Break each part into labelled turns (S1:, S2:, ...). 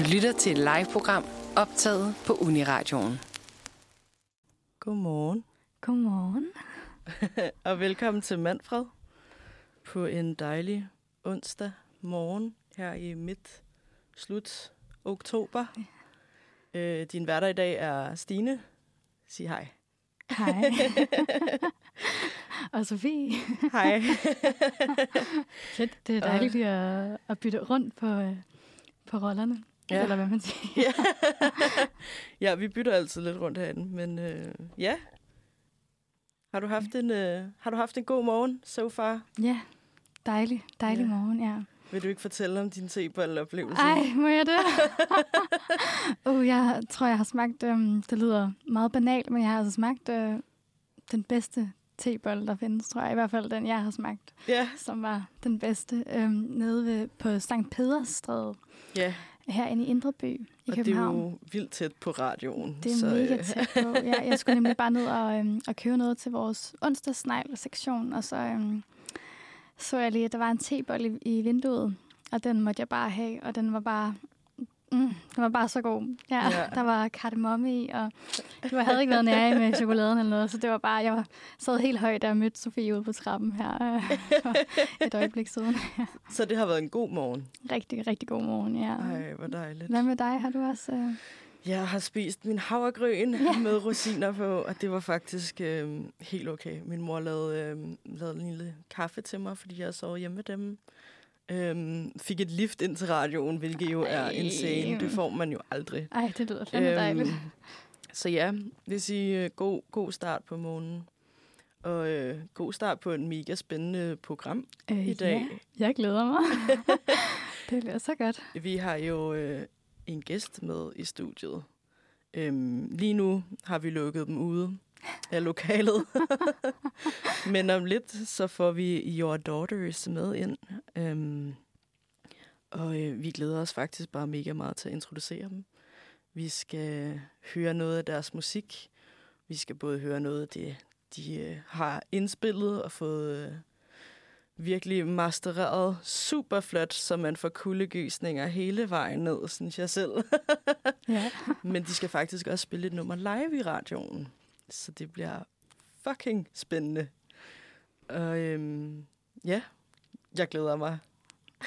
S1: Du lytter til et live-program optaget på Uniradioen.
S2: Godmorgen,
S3: Godmorgen.
S2: og velkommen til Manfred på en dejlig onsdag morgen her i midt slut oktober. Øh, din hverdag i dag er Stine. Sig hej.
S3: Hej. og Sofie.
S2: Hej.
S3: Fedt. Det er dejligt lige at, at bytte rundt på, øh, på rollerne.
S2: Ja.
S3: Eller hvad man siger.
S2: ja. ja, vi bytter altid lidt rundt herinde, men øh, ja. Har du haft en øh, har du haft en god morgen so far?
S3: Ja, dejlig. Dejlig
S2: Ja.
S3: morgen, ja.
S2: Vil du ikke fortælle om din tebolleoplevelse?
S3: Ej, må jeg det? uh, jeg tror, jeg har smagt, um, det lyder meget banalt, men jeg har altså smagt uh, den bedste tebolle, der findes, tror jeg. I hvert fald den, jeg har smagt,
S2: Ja.
S3: som var den bedste, um, nede ved, på Sankt Pedersstræde,
S2: Ja,
S3: herinde i Indreby i
S2: og det er
S3: København.
S2: jo vildt tæt på radioen.
S3: Det er
S2: så,
S3: mega
S2: øh,
S3: tæt på. Ja, jeg skulle nemlig bare ned og, øhm, og købe noget til vores onsdagsnegl-sektion, og så øhm, så jeg lige, at der var en tebolle i, i vinduet, og den måtte jeg bare have, og den var bare... Mm, den var bare så god. Ja,
S2: Ja.
S3: Der var kardemomme i, og du havde ikke været nære med chokoladen eller noget, så det var bare, jeg var, sad helt højt, jeg mødte Sofie ude på trappen her øh, for et øjeblik siden.
S2: så det har været en god morgen.
S3: Rigtig, rigtig god morgen, ja.
S2: Ej, hvor dejligt.
S3: Hvad med dig? Har du også... Øh...
S2: Jeg har spist min havregryn
S3: Ja.
S2: med rosiner på, og det var faktisk øh, helt okay. Min mor lavede, øh, lavede en lille kaffe til mig, fordi jeg sov hjemme med dem. Øhm, fik et lift ind til radioen, hvilket jo er
S3: Ej.
S2: insane. Det får man jo aldrig.
S3: Ej, det lyder fandme dejligt.
S2: så ja, det vil sige øh, god, god start på morgenen. Og øh, god start på et mega spændende program
S3: Øh,
S2: i dag.
S3: Ja, jeg glæder mig. det bliver så godt.
S2: Vi har jo øh, en gæst med i studiet. Øhm, lige nu har vi lukket dem ude af lokalet. Men om lidt, så får vi Your Daughters med ind. Øhm, og øh, vi glæder os faktisk bare mega meget til at introducere dem. Vi skal høre noget af deres musik. Vi skal både høre noget af det, de øh, har indspillet og fået øh, virkelig mastereret super flot, så man får kuldegysninger hele vejen ned, synes jeg selv.
S3: Ja.
S2: Men de skal faktisk også spille et nummer live i radioen. Så det bliver fucking spændende. Og øhm, ja, jeg glæder mig.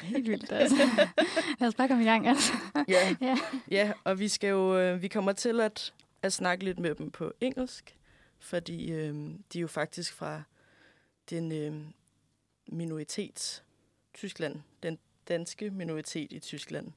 S3: Helt vildt, altså. Lad os bare komme i gang, altså.
S2: Ja,
S3: Ja.
S2: ja og vi skal jo, øh, vi kommer til at, at snakke lidt med dem på engelsk, fordi øh, de er jo faktisk fra den øh, minoritet, Tyskland, den danske minoritet i Tyskland.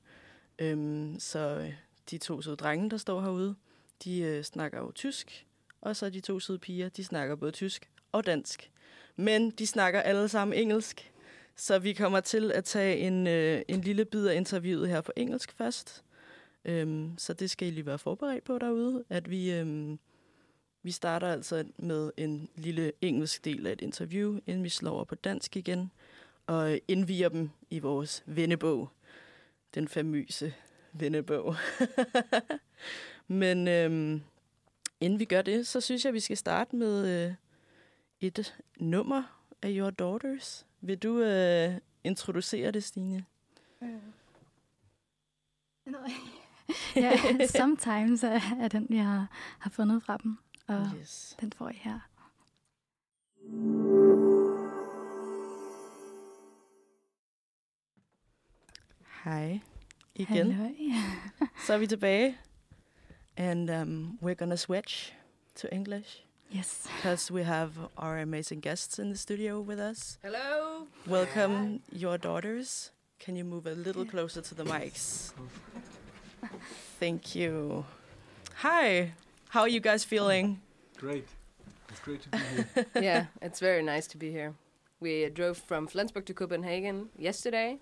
S2: Øhm, så øh, de to søde drenge, der står herude, de øh, snakker jo tysk, og så de to søde piger, de snakker både tysk og dansk. Men de snakker alle sammen engelsk, så vi kommer til at tage en, øh, en lille bid af interviewet her på engelsk først. Øhm, så det skal I lige være forberedt på derude, at vi, øhm, vi starter altså med en lille engelsk del af et interview, inden vi slår over på dansk igen, og indviger dem i vores vennebog. Den famøse vennebog. Men øhm, inden vi gør det, så synes jeg, vi skal starte med øh, et nummer af Your Daughters. Vil du øh, introducere det, Stine?
S3: ja, sometimes er, er den, jeg har, har fundet fra dem, og
S2: Yes.
S3: den får I her.
S2: Hej igen.
S3: Halløj.
S2: Så er vi tilbage. And um, we're gonna switch to English
S3: Yes.
S2: because we have our amazing guests in the studio with us.
S1: Hello.
S2: Welcome, your daughters. Can you move a little closer to the mics? Thank you. Hi. How are you guys feeling?
S4: Great. It's great to be here.
S1: yeah, it's very nice to be here. We drove from Flensburg to Copenhagen yesterday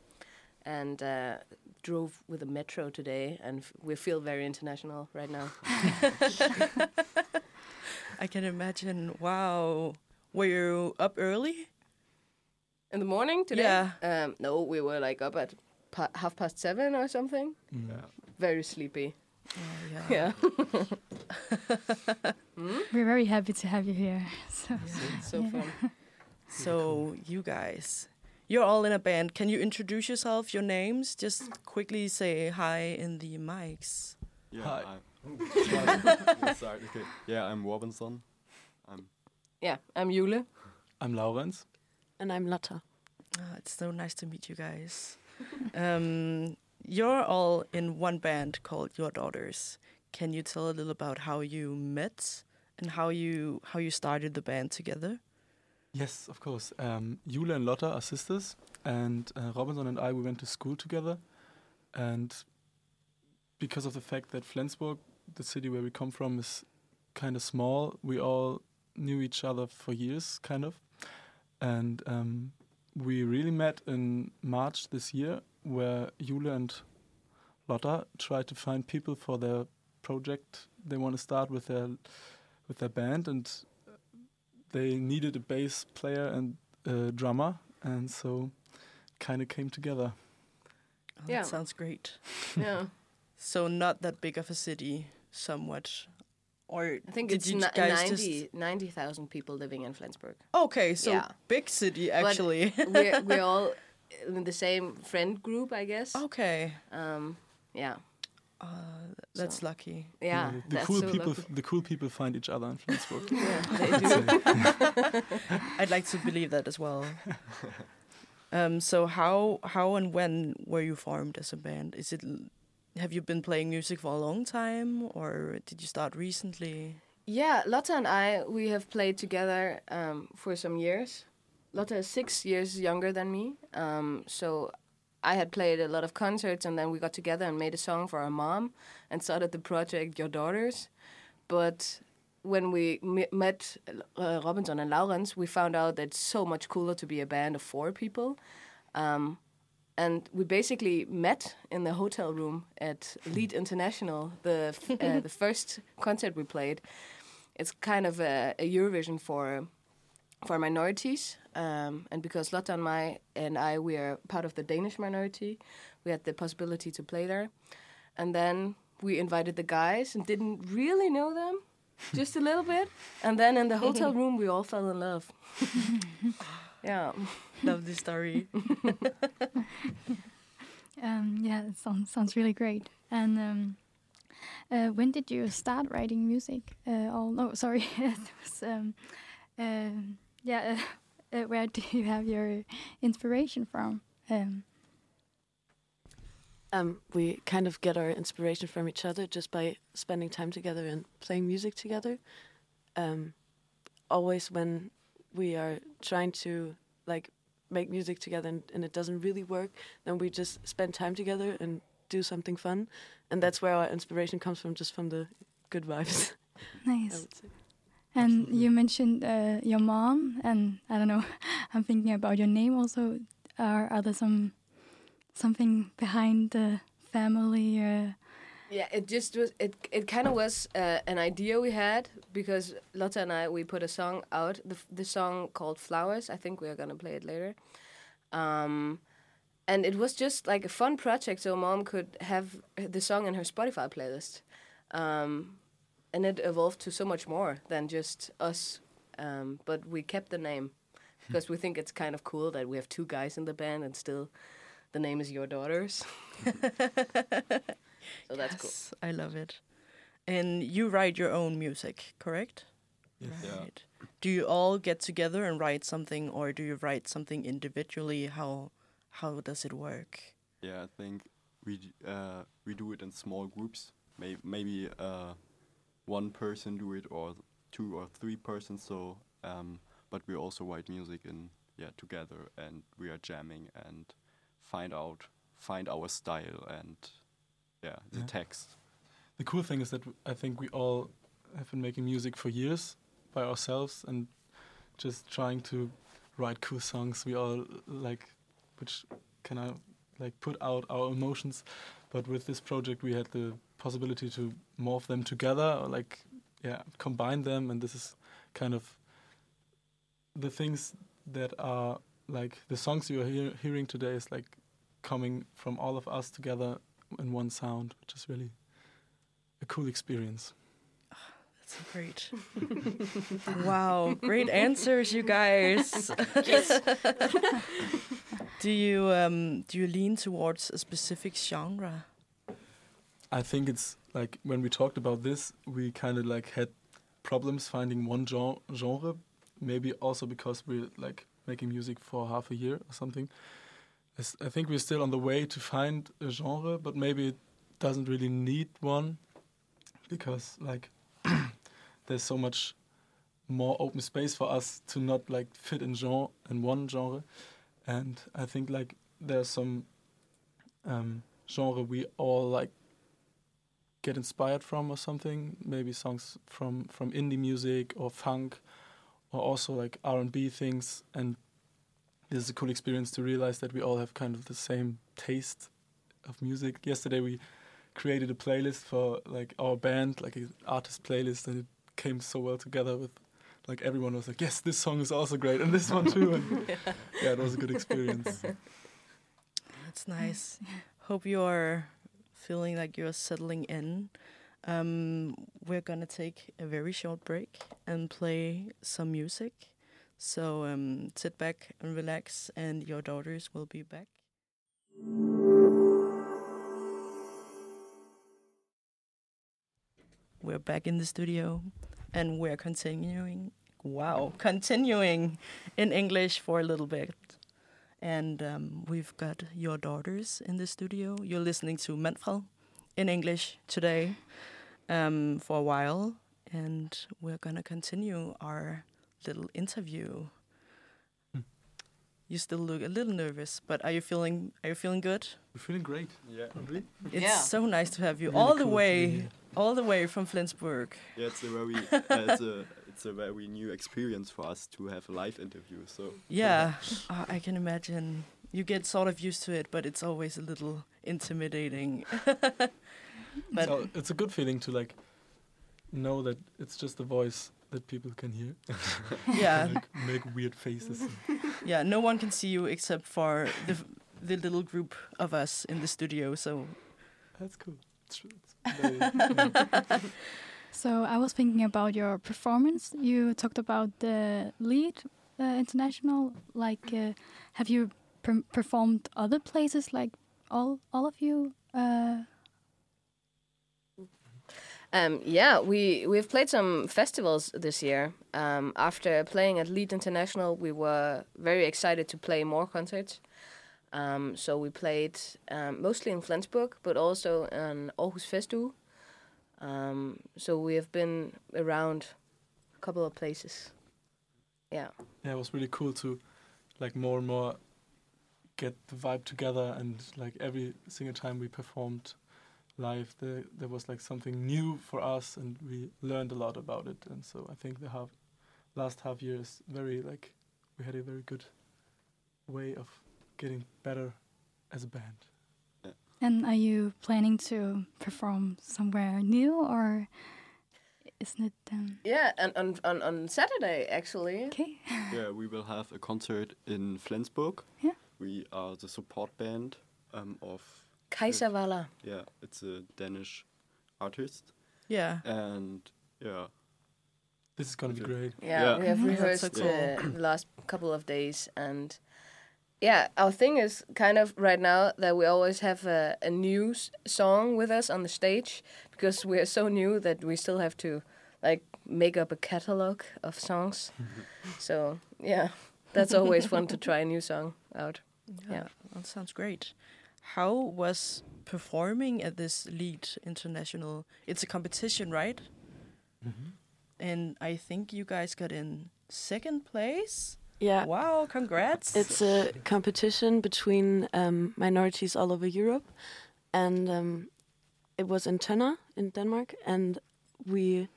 S1: and uh, drove with the metro today, and f- we feel very international right now.
S2: I can imagine. Wow. Were you up early?
S1: In the morning today?
S2: Yeah.
S1: Um, no, we were like up at pa- half past seven or something.
S4: Yeah.
S1: Very sleepy.
S2: Oh, yeah.
S1: Yeah.
S3: We're very happy to have you here. So,
S1: so
S3: Yeah.
S1: fun.
S2: So, you guys, you're all in a band. Can you introduce yourself, your names? Just quickly say hi in the mics.
S5: Yeah,
S4: Hi.
S5: I'm, sorry, okay. Yeah, I'm Robinson. I'm
S1: Yeah, I'm Jule.
S4: I'm Laurens.
S6: And I'm Lotta.
S2: Ah, it's so nice to meet you guys. um, you're all in one band called Your Daughters. Can you tell a little about how you met and how you how you started the band together?
S4: Yes, of course. Um, and Lotta are sisters, and uh, Robinson and I we went to school together, and because of the fact that Flensburg, the city where we come from, is kind of small, we all knew each other for years, kind of, and um, we really met in March this year, where Jule and Lotta tried to find people for their project. They want to start with their with their band, and they needed a bass player and a drummer, and so kind of came together.
S2: Oh,
S1: Yeah.
S2: That sounds great.
S1: Yeah,
S2: So not that big of a city, somewhat. Or
S1: I think it's
S2: you
S1: ni-
S2: guys
S1: 90
S2: just
S1: 90,000 people living in Flensburg.
S2: okay? So
S1: Yeah.
S2: big city actually.
S1: we're, we're all in the same friend group, I guess.
S2: okay,
S1: Um, yeah,
S2: uh, that's
S1: So-
S2: lucky.
S1: yeah.
S4: the, the cool
S1: so
S4: people,
S1: lucky.
S4: the cool people find each other in Flensburg.
S1: Yeah, they do.
S2: I'd like to believe that as well. um, so how how and when were you formed as a band? Is it have you been playing music for a long time, or did you start recently?
S1: Yeah, Lotta and I, we have played together um, for some years. Lotta is six years younger than me. Um, so I had played a lot of concerts, and then we got together and made a song for our mom and started the project Your Daughters. But when we me- met uh, Robinson and Laurens, we found out that it's so much cooler to be a band of four people. Um, and we basically met in the hotel room at Lead International, the uh, the first concert we played. It's kind of a, a Eurovision for for minorities, um, and because Lotta and my and I we are part of the Danish minority, we had the possibility to play there, and then we invited the guys and didn't really know them, just a little bit, and then in the hotel room we all fell in love. yeah.
S2: Love this story.
S3: Um, yeah, it sounds sounds really great. And um, uh, when did you start writing music? Uh, oh no, sorry, it was um, um yeah. Uh, uh, where do you have your inspiration from? Um,
S6: Um, we kind of get our inspiration from each other just by spending time together and playing music together. Um, always when we are trying to like make music together and, and it doesn't really work, then we just spend time together and do something fun, and that's where our inspiration comes from, just from the good vibes.
S3: Nice. And you mentioned uh, your mom, and I don't know. I'm thinking about your name also. Are are there some something behind the family? Uh,
S1: Yeah, it just was. It it kind of was uh, an idea we had because Lotta and I we put a song out. The the song called Flowers. I think we are gonna play it later. Um, and it was just like a fun project, so mom could have the song in her Spotify playlist. Um, and it evolved to so much more than just us. Um, but we kept the name because we think it's kind of cool that we have two guys in the band and still the name is Your Daughters. so that's cool.
S2: Yes, I love it. And you write your own music, correct?
S4: Yes.
S5: Yeah.
S2: Do you all get together and write something, or do you write something individually? How how does it work?
S5: Yeah, I think we uh, we do it in small groups. Maybe maybe uh, one person do it or two or three persons. So, um, but we also write music in yeah together, and we are jamming and find out find our style and yeah the
S4: Yeah.
S5: text.
S4: The cool thing is that I think we all have been making music for years by ourselves and just trying to write cool songs. We all like, which kind of like put out our emotions. But with this project, we had the possibility to morph them together or like, yeah, combine them. And this is kind of the things that are like the songs you are hear- hearing today is like coming from all of us together in one sound, which is really a cool experience.
S2: That's great. wow, great answers, you guys. do you um, do you lean towards a specific genre?
S4: I think it's like when we talked about this, we kind of like had problems finding one gen- genre. Maybe also because we're like making music for half a year or something. I think we're still on the way to find a genre, but maybe it doesn't really need one because like there's so much more open space for us to not like fit in genre in one genre, and I think like there's some um, genre we all like get inspired from or something. Maybe songs from from indie music or funk, or also like R and B things. And this is a cool experience to realize that we all have kind of the same taste of music. Yesterday we created a playlist for like our band, like an artist playlist, and it came so well together with. Like everyone was like, yes, this song is also great, and this one too. And yeah, it was a good experience.
S2: That's nice. Hope you're feeling like you're settling in. Um, we're gonna take a very short break and play some music. So um, sit back and relax, and your daughters will be back. We're back in the studio, and we're continuing. Wow, continuing in English for a little bit. And um, we've got your daughters in the studio. You're listening to Manfred in English today um, for a while, and we're gonna continue our little interview.
S4: Hmm.
S2: You still look a little nervous, but are you feeling? Are you feeling good?
S4: We're feeling great.
S5: Yeah.
S4: Really?
S2: It's
S6: Yeah.
S2: so nice to have you
S4: Really
S2: all the
S4: cool
S2: way, all the way from Flensburg.
S5: Yeah, it's a very uh, it's a it's a very new experience for us to have a live interview. So
S2: Yeah, uh, I can imagine. You get sort of used to it, but it's always a little intimidating. but
S4: so it's a good feeling to like know that it's just a voice that people can hear.
S2: yeah,
S4: like make weird faces.
S2: yeah, no one can see you except for the the little group of us in the studio. So
S4: That's cool. It's, it's very, yeah.
S3: So I was thinking about your performance. You talked about the lead uh, international. Like, uh, have you per performed other places? Like all all of you? Uh,
S1: Um, yeah, we we've played some festivals this year. Um, after playing at Lead International, we were very excited to play more concerts. Um, so we played um, mostly in Flensburg, but also in Aarhus Festu. Um, so we have been around a couple of places. Yeah.
S4: yeah, it was really cool to like more and more get the vibe together and like every single time we performed live there there was like something new for us and we learned a lot about it and so I think the half last half year is very like we had a very good way of getting better as a band.
S3: And are you planning to perform somewhere new, or isn't it? Um,
S1: Yeah, and on, on, on Saturday, actually.
S3: okay.
S5: yeah, we will have a concert in Flensburg.
S3: Yeah.
S5: We are the support band um, of
S1: Kaiserwala.
S5: yeah, it's a Danish artist,
S2: yeah,
S5: and yeah,
S4: This is gonna be great.
S1: Yeah,
S5: Yeah.
S1: we have
S3: Mhm.
S2: That's so
S1: rehearsed
S2: cool.
S1: uh, the last couple of days, and yeah, our thing is kind of right now that we always have a, a new s- song with us on the stage because we're so new that we still have to like make up a catalog of songs. so yeah, that's always fun to try a new song out.
S2: yeah, that sounds great. How was performing at this Lead International? It's a competition, right? Mm-hmm. And I think you guys got in second place.
S6: Yeah.
S2: Wow, congrats.
S6: It's a competition between um, minorities all over Europe, and um, it was in Tønder in Denmark, and we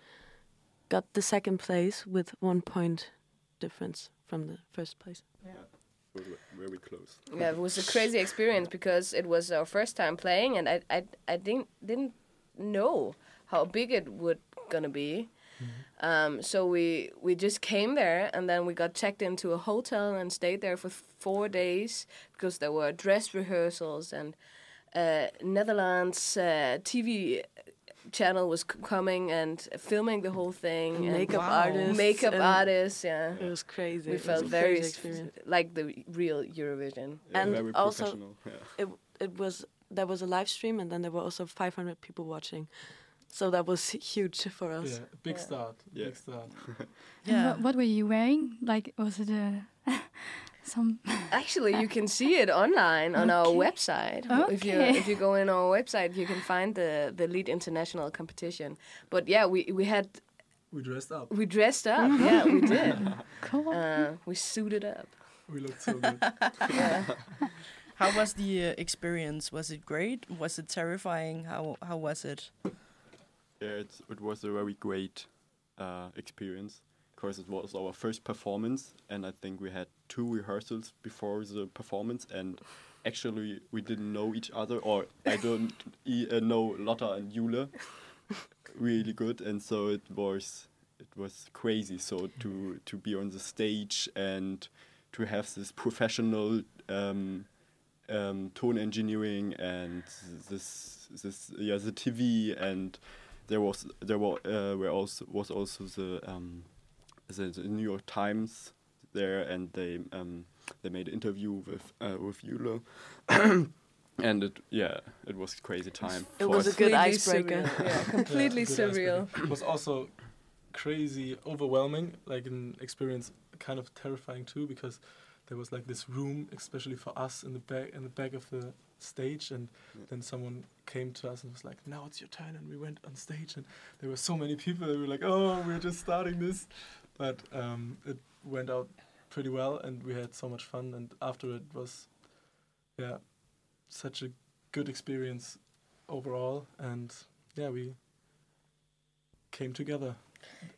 S6: got the second place with one point difference from the first place.
S5: we're very close.
S1: Yeah, it was a crazy experience because it was our first time playing, and I I I didn't didn't know how big it would gonna be. Um, so we we just came there, and then we got checked into a hotel and stayed there for four days because there were dress rehearsals and uh, Netherlands uh, TV channel was c- coming and filming the whole thing.
S6: And
S1: and
S6: makeup
S2: Wow.
S6: artists.
S1: makeup
S6: and
S1: artists, yeah.
S6: It was crazy.
S1: We
S6: It
S1: felt very
S6: crazy experience.
S1: like the real Eurovision.
S5: Yeah,
S6: And
S5: very
S6: also-
S5: professional. Yeah.
S6: It was there was a live stream, and then there were also 500 people watching. So that was huge for us.
S4: Yeah, big
S1: Yeah.
S4: start.
S5: Yeah.
S4: Big start.
S3: And
S2: Yeah.
S3: What, what were you wearing? Like, was it a some?
S1: Actually, you can see it online on our website.
S3: Okay.
S1: website. If you if you go in our website, you can find the the lead international competition. But yeah, we we had
S4: We dressed up.
S1: we dressed up. yeah, we did.
S3: Cool.
S1: Uh, we suited up.
S4: We looked so good.
S1: Yeah.
S2: How was the uh, experience? Was it great? Was it terrifying? How how was it?
S5: Yeah, it was a very great uh, experience because it was our first performance, and I think we had two rehearsals before the performance, and actually we didn't know each other, or I don't e- uh, know Lotta and Jule really good, and so it was it was crazy. So to to be on the stage and to have this professional um, um, tone engineering and this this yeah the TV and there was there were uh, were also was also the um, the, the New York Times there and they um, they made an interview with uh, with Jule and it yeah it was a crazy time
S6: It
S5: for
S6: was a good icebreaker.
S1: surreal. Yeah, completely
S4: good
S1: surreal.
S4: icebreaker. It was also crazy, overwhelming, like an experience, kind of terrifying too, because there was like this room, especially for us, in the back in the back of the stage, and
S5: Yeah.
S4: then someone came to us and was like, "Now it's your turn," and we went on stage, and there were so many people. that were like, "Oh, we're just starting this," but um, it went out pretty well, and we had so much fun. And after it was, yeah, such a good experience overall, and yeah, we came together.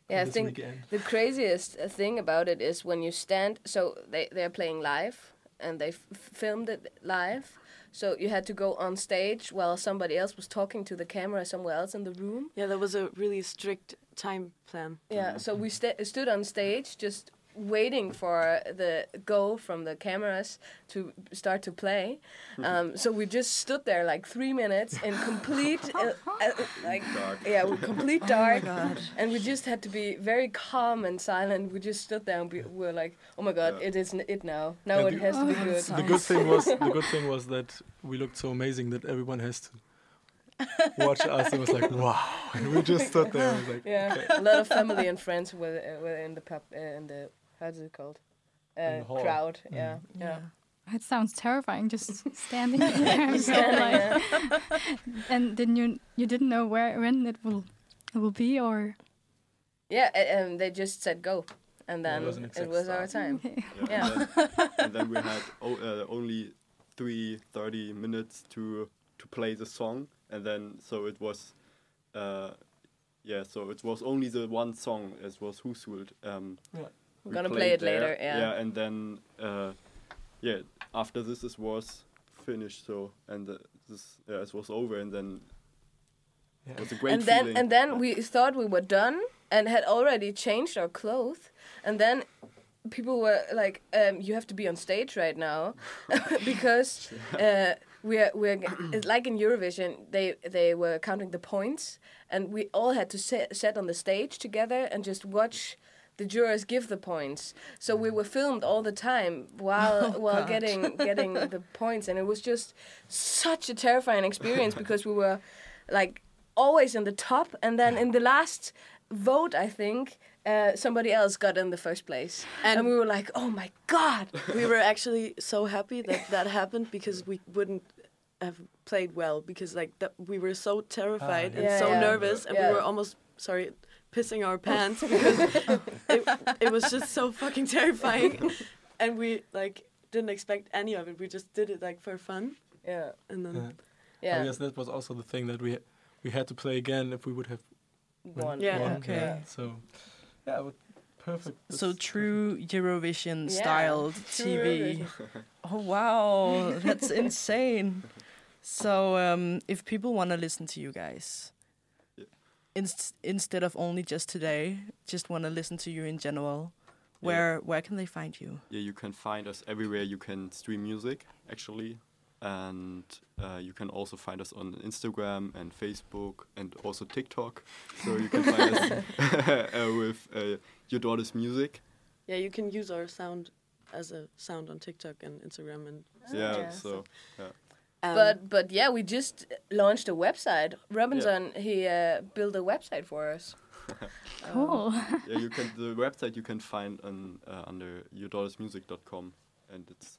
S1: Yeah, I think
S4: weekend.
S1: The craziest uh, thing about it is when you stand. So they they're playing live, and they f- filmed it live. So you had to go on stage while somebody else was talking to the camera somewhere else in the room.
S6: Yeah, there was a really strict time plan.
S1: Yeah. So we sta stood on stage just waiting for the go from the cameras to start to play. Um, so we just stood there like three minutes in complete uh, uh, like
S5: Dark.
S1: yeah, with complete dark.
S2: God.
S1: and we just had to be very calm and silent. We just stood there and we were like, "Oh my God,
S5: Yeah.
S1: it is n- it now. Now
S4: Yeah,
S1: it
S4: the-
S1: has to be
S2: Oh,
S1: good."
S4: the good thing was the good thing was that we looked so amazing that everyone has to watch us and was like, "Wow!" And we just stood there and was like,
S1: Yeah,
S4: okay.
S1: a lot of family and friends were uh, were in the pub uh, in the how's it called uh, crowd.
S4: Mm.
S1: Yeah, yeah.
S3: It sounds terrifying, just standing there. so, like, and then you you didn't know where when it will it will be or
S1: Yeah, a- and they just said go, and then
S4: was an
S1: it
S4: exact
S1: was our time.
S3: okay.
S1: Yeah.
S5: And, then, and then we had o- uh, only three thirty minutes to to play the song, and then so it was, uh, yeah. So it was only the one song. It was Husult. Um,
S1: We're
S5: we
S1: gonna play it
S5: there,
S1: later. Yeah.
S5: Yeah, and then uh, yeah, after this it was finished. So and uh, this yeah, it was over, and then
S4: Yeah.
S5: it was a great
S1: and then
S5: feeling.
S1: and then we thought we were done and had already changed our clothes and then people were like um, you have to be on stage right now because uh, we're we're it's like in Eurovision they they were counting the points and we all had to sit, sit on the stage together and just watch the jurors give the points so we were filmed all the time while
S2: Oh,
S1: while
S2: God.
S1: getting getting the points and it was just such a terrifying experience because we were like always in the top, and then in the last vote, I think uh, somebody else got in the first place, and,
S6: And-
S1: we were like, "Oh my god!"
S6: we were actually so happy that that happened because we wouldn't have played well because like that we were so terrified
S4: Ah,
S6: and
S1: yeah.
S6: so
S1: Yeah,
S6: nervous and
S1: yeah.
S6: we were almost sorry pissing our pants because it, it was just so fucking terrifying and we like didn't expect any of it we just did it like for fun
S1: Yeah,
S6: and then
S4: Yeah.
S1: yeah,
S4: I guess that was also the thing that we we had to play again if we would have
S1: one.
S6: Yeah,
S4: won.
S2: okay.
S1: Yeah.
S4: So yeah, it was perfect.
S2: So
S4: That's
S2: true Eurovision
S1: Yeah,
S2: styled
S1: true
S2: TV.
S1: Eurovision.
S2: Oh wow, that's insane. So um, if people want to listen to you guys,
S5: Yeah.
S2: Inst- instead of only just today, just want to listen to you in general, where where can they find you?
S5: yeah, you can find us everywhere. You can stream music actually, and uh, you can also find us on Instagram and Facebook and also TikTok. So you can find us uh, with uh, your daughter's music.
S6: Yeah, you can use our sound as a sound on TikTok and Instagram and
S5: yeah,
S1: yeah.
S5: so
S6: um,
S1: but but yeah, we just launched a website. Robinson he uh, built a website for us. Um,
S3: Cool.
S5: yeah, you can the website you can find on uh, under yourdaughter'smusic.com, and it's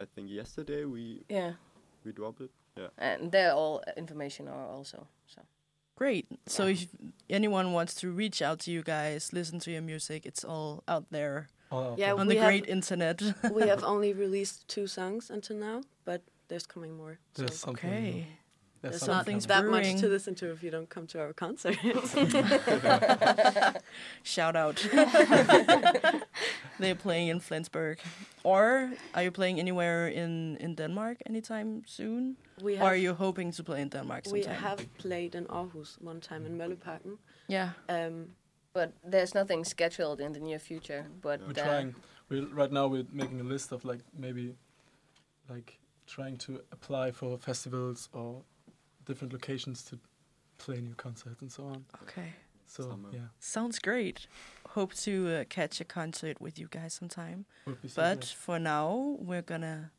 S5: I think yesterday we
S1: yeah,
S5: we dropped it. Yeah.
S1: and there all information are also. So
S2: Great. So if anyone wants to reach out to you guys, listen to your music, it's all out there
S4: All out
S6: Yeah,
S2: on the great internet.
S6: we have only released two songs until now, but there's coming more. So
S4: There's something.
S2: okay.
S4: There's
S6: there's
S4: something
S6: not
S2: Something's
S6: that much to listen to if you don't come to our concert.
S2: Shout out. They're playing in Flensburg. Or are you playing anywhere in, in Denmark anytime soon?
S6: we
S2: Or are you hoping to play in Denmark
S6: we have played in Aarhus one time in Mølleparken.
S2: Yeah.
S6: Um,
S1: but there's nothing scheduled in the near future. But
S4: We're
S1: uh,
S4: trying. We right now we're making a list of like maybe, like trying to apply for festivals or different locations to play new concerts and so on.
S2: Okay.
S4: So
S5: Summer.
S4: yeah,
S2: Sounds great. Hope to uh, catch a concert with you guys sometime.
S4: would be so
S2: But
S4: great.
S2: for now, we're gonna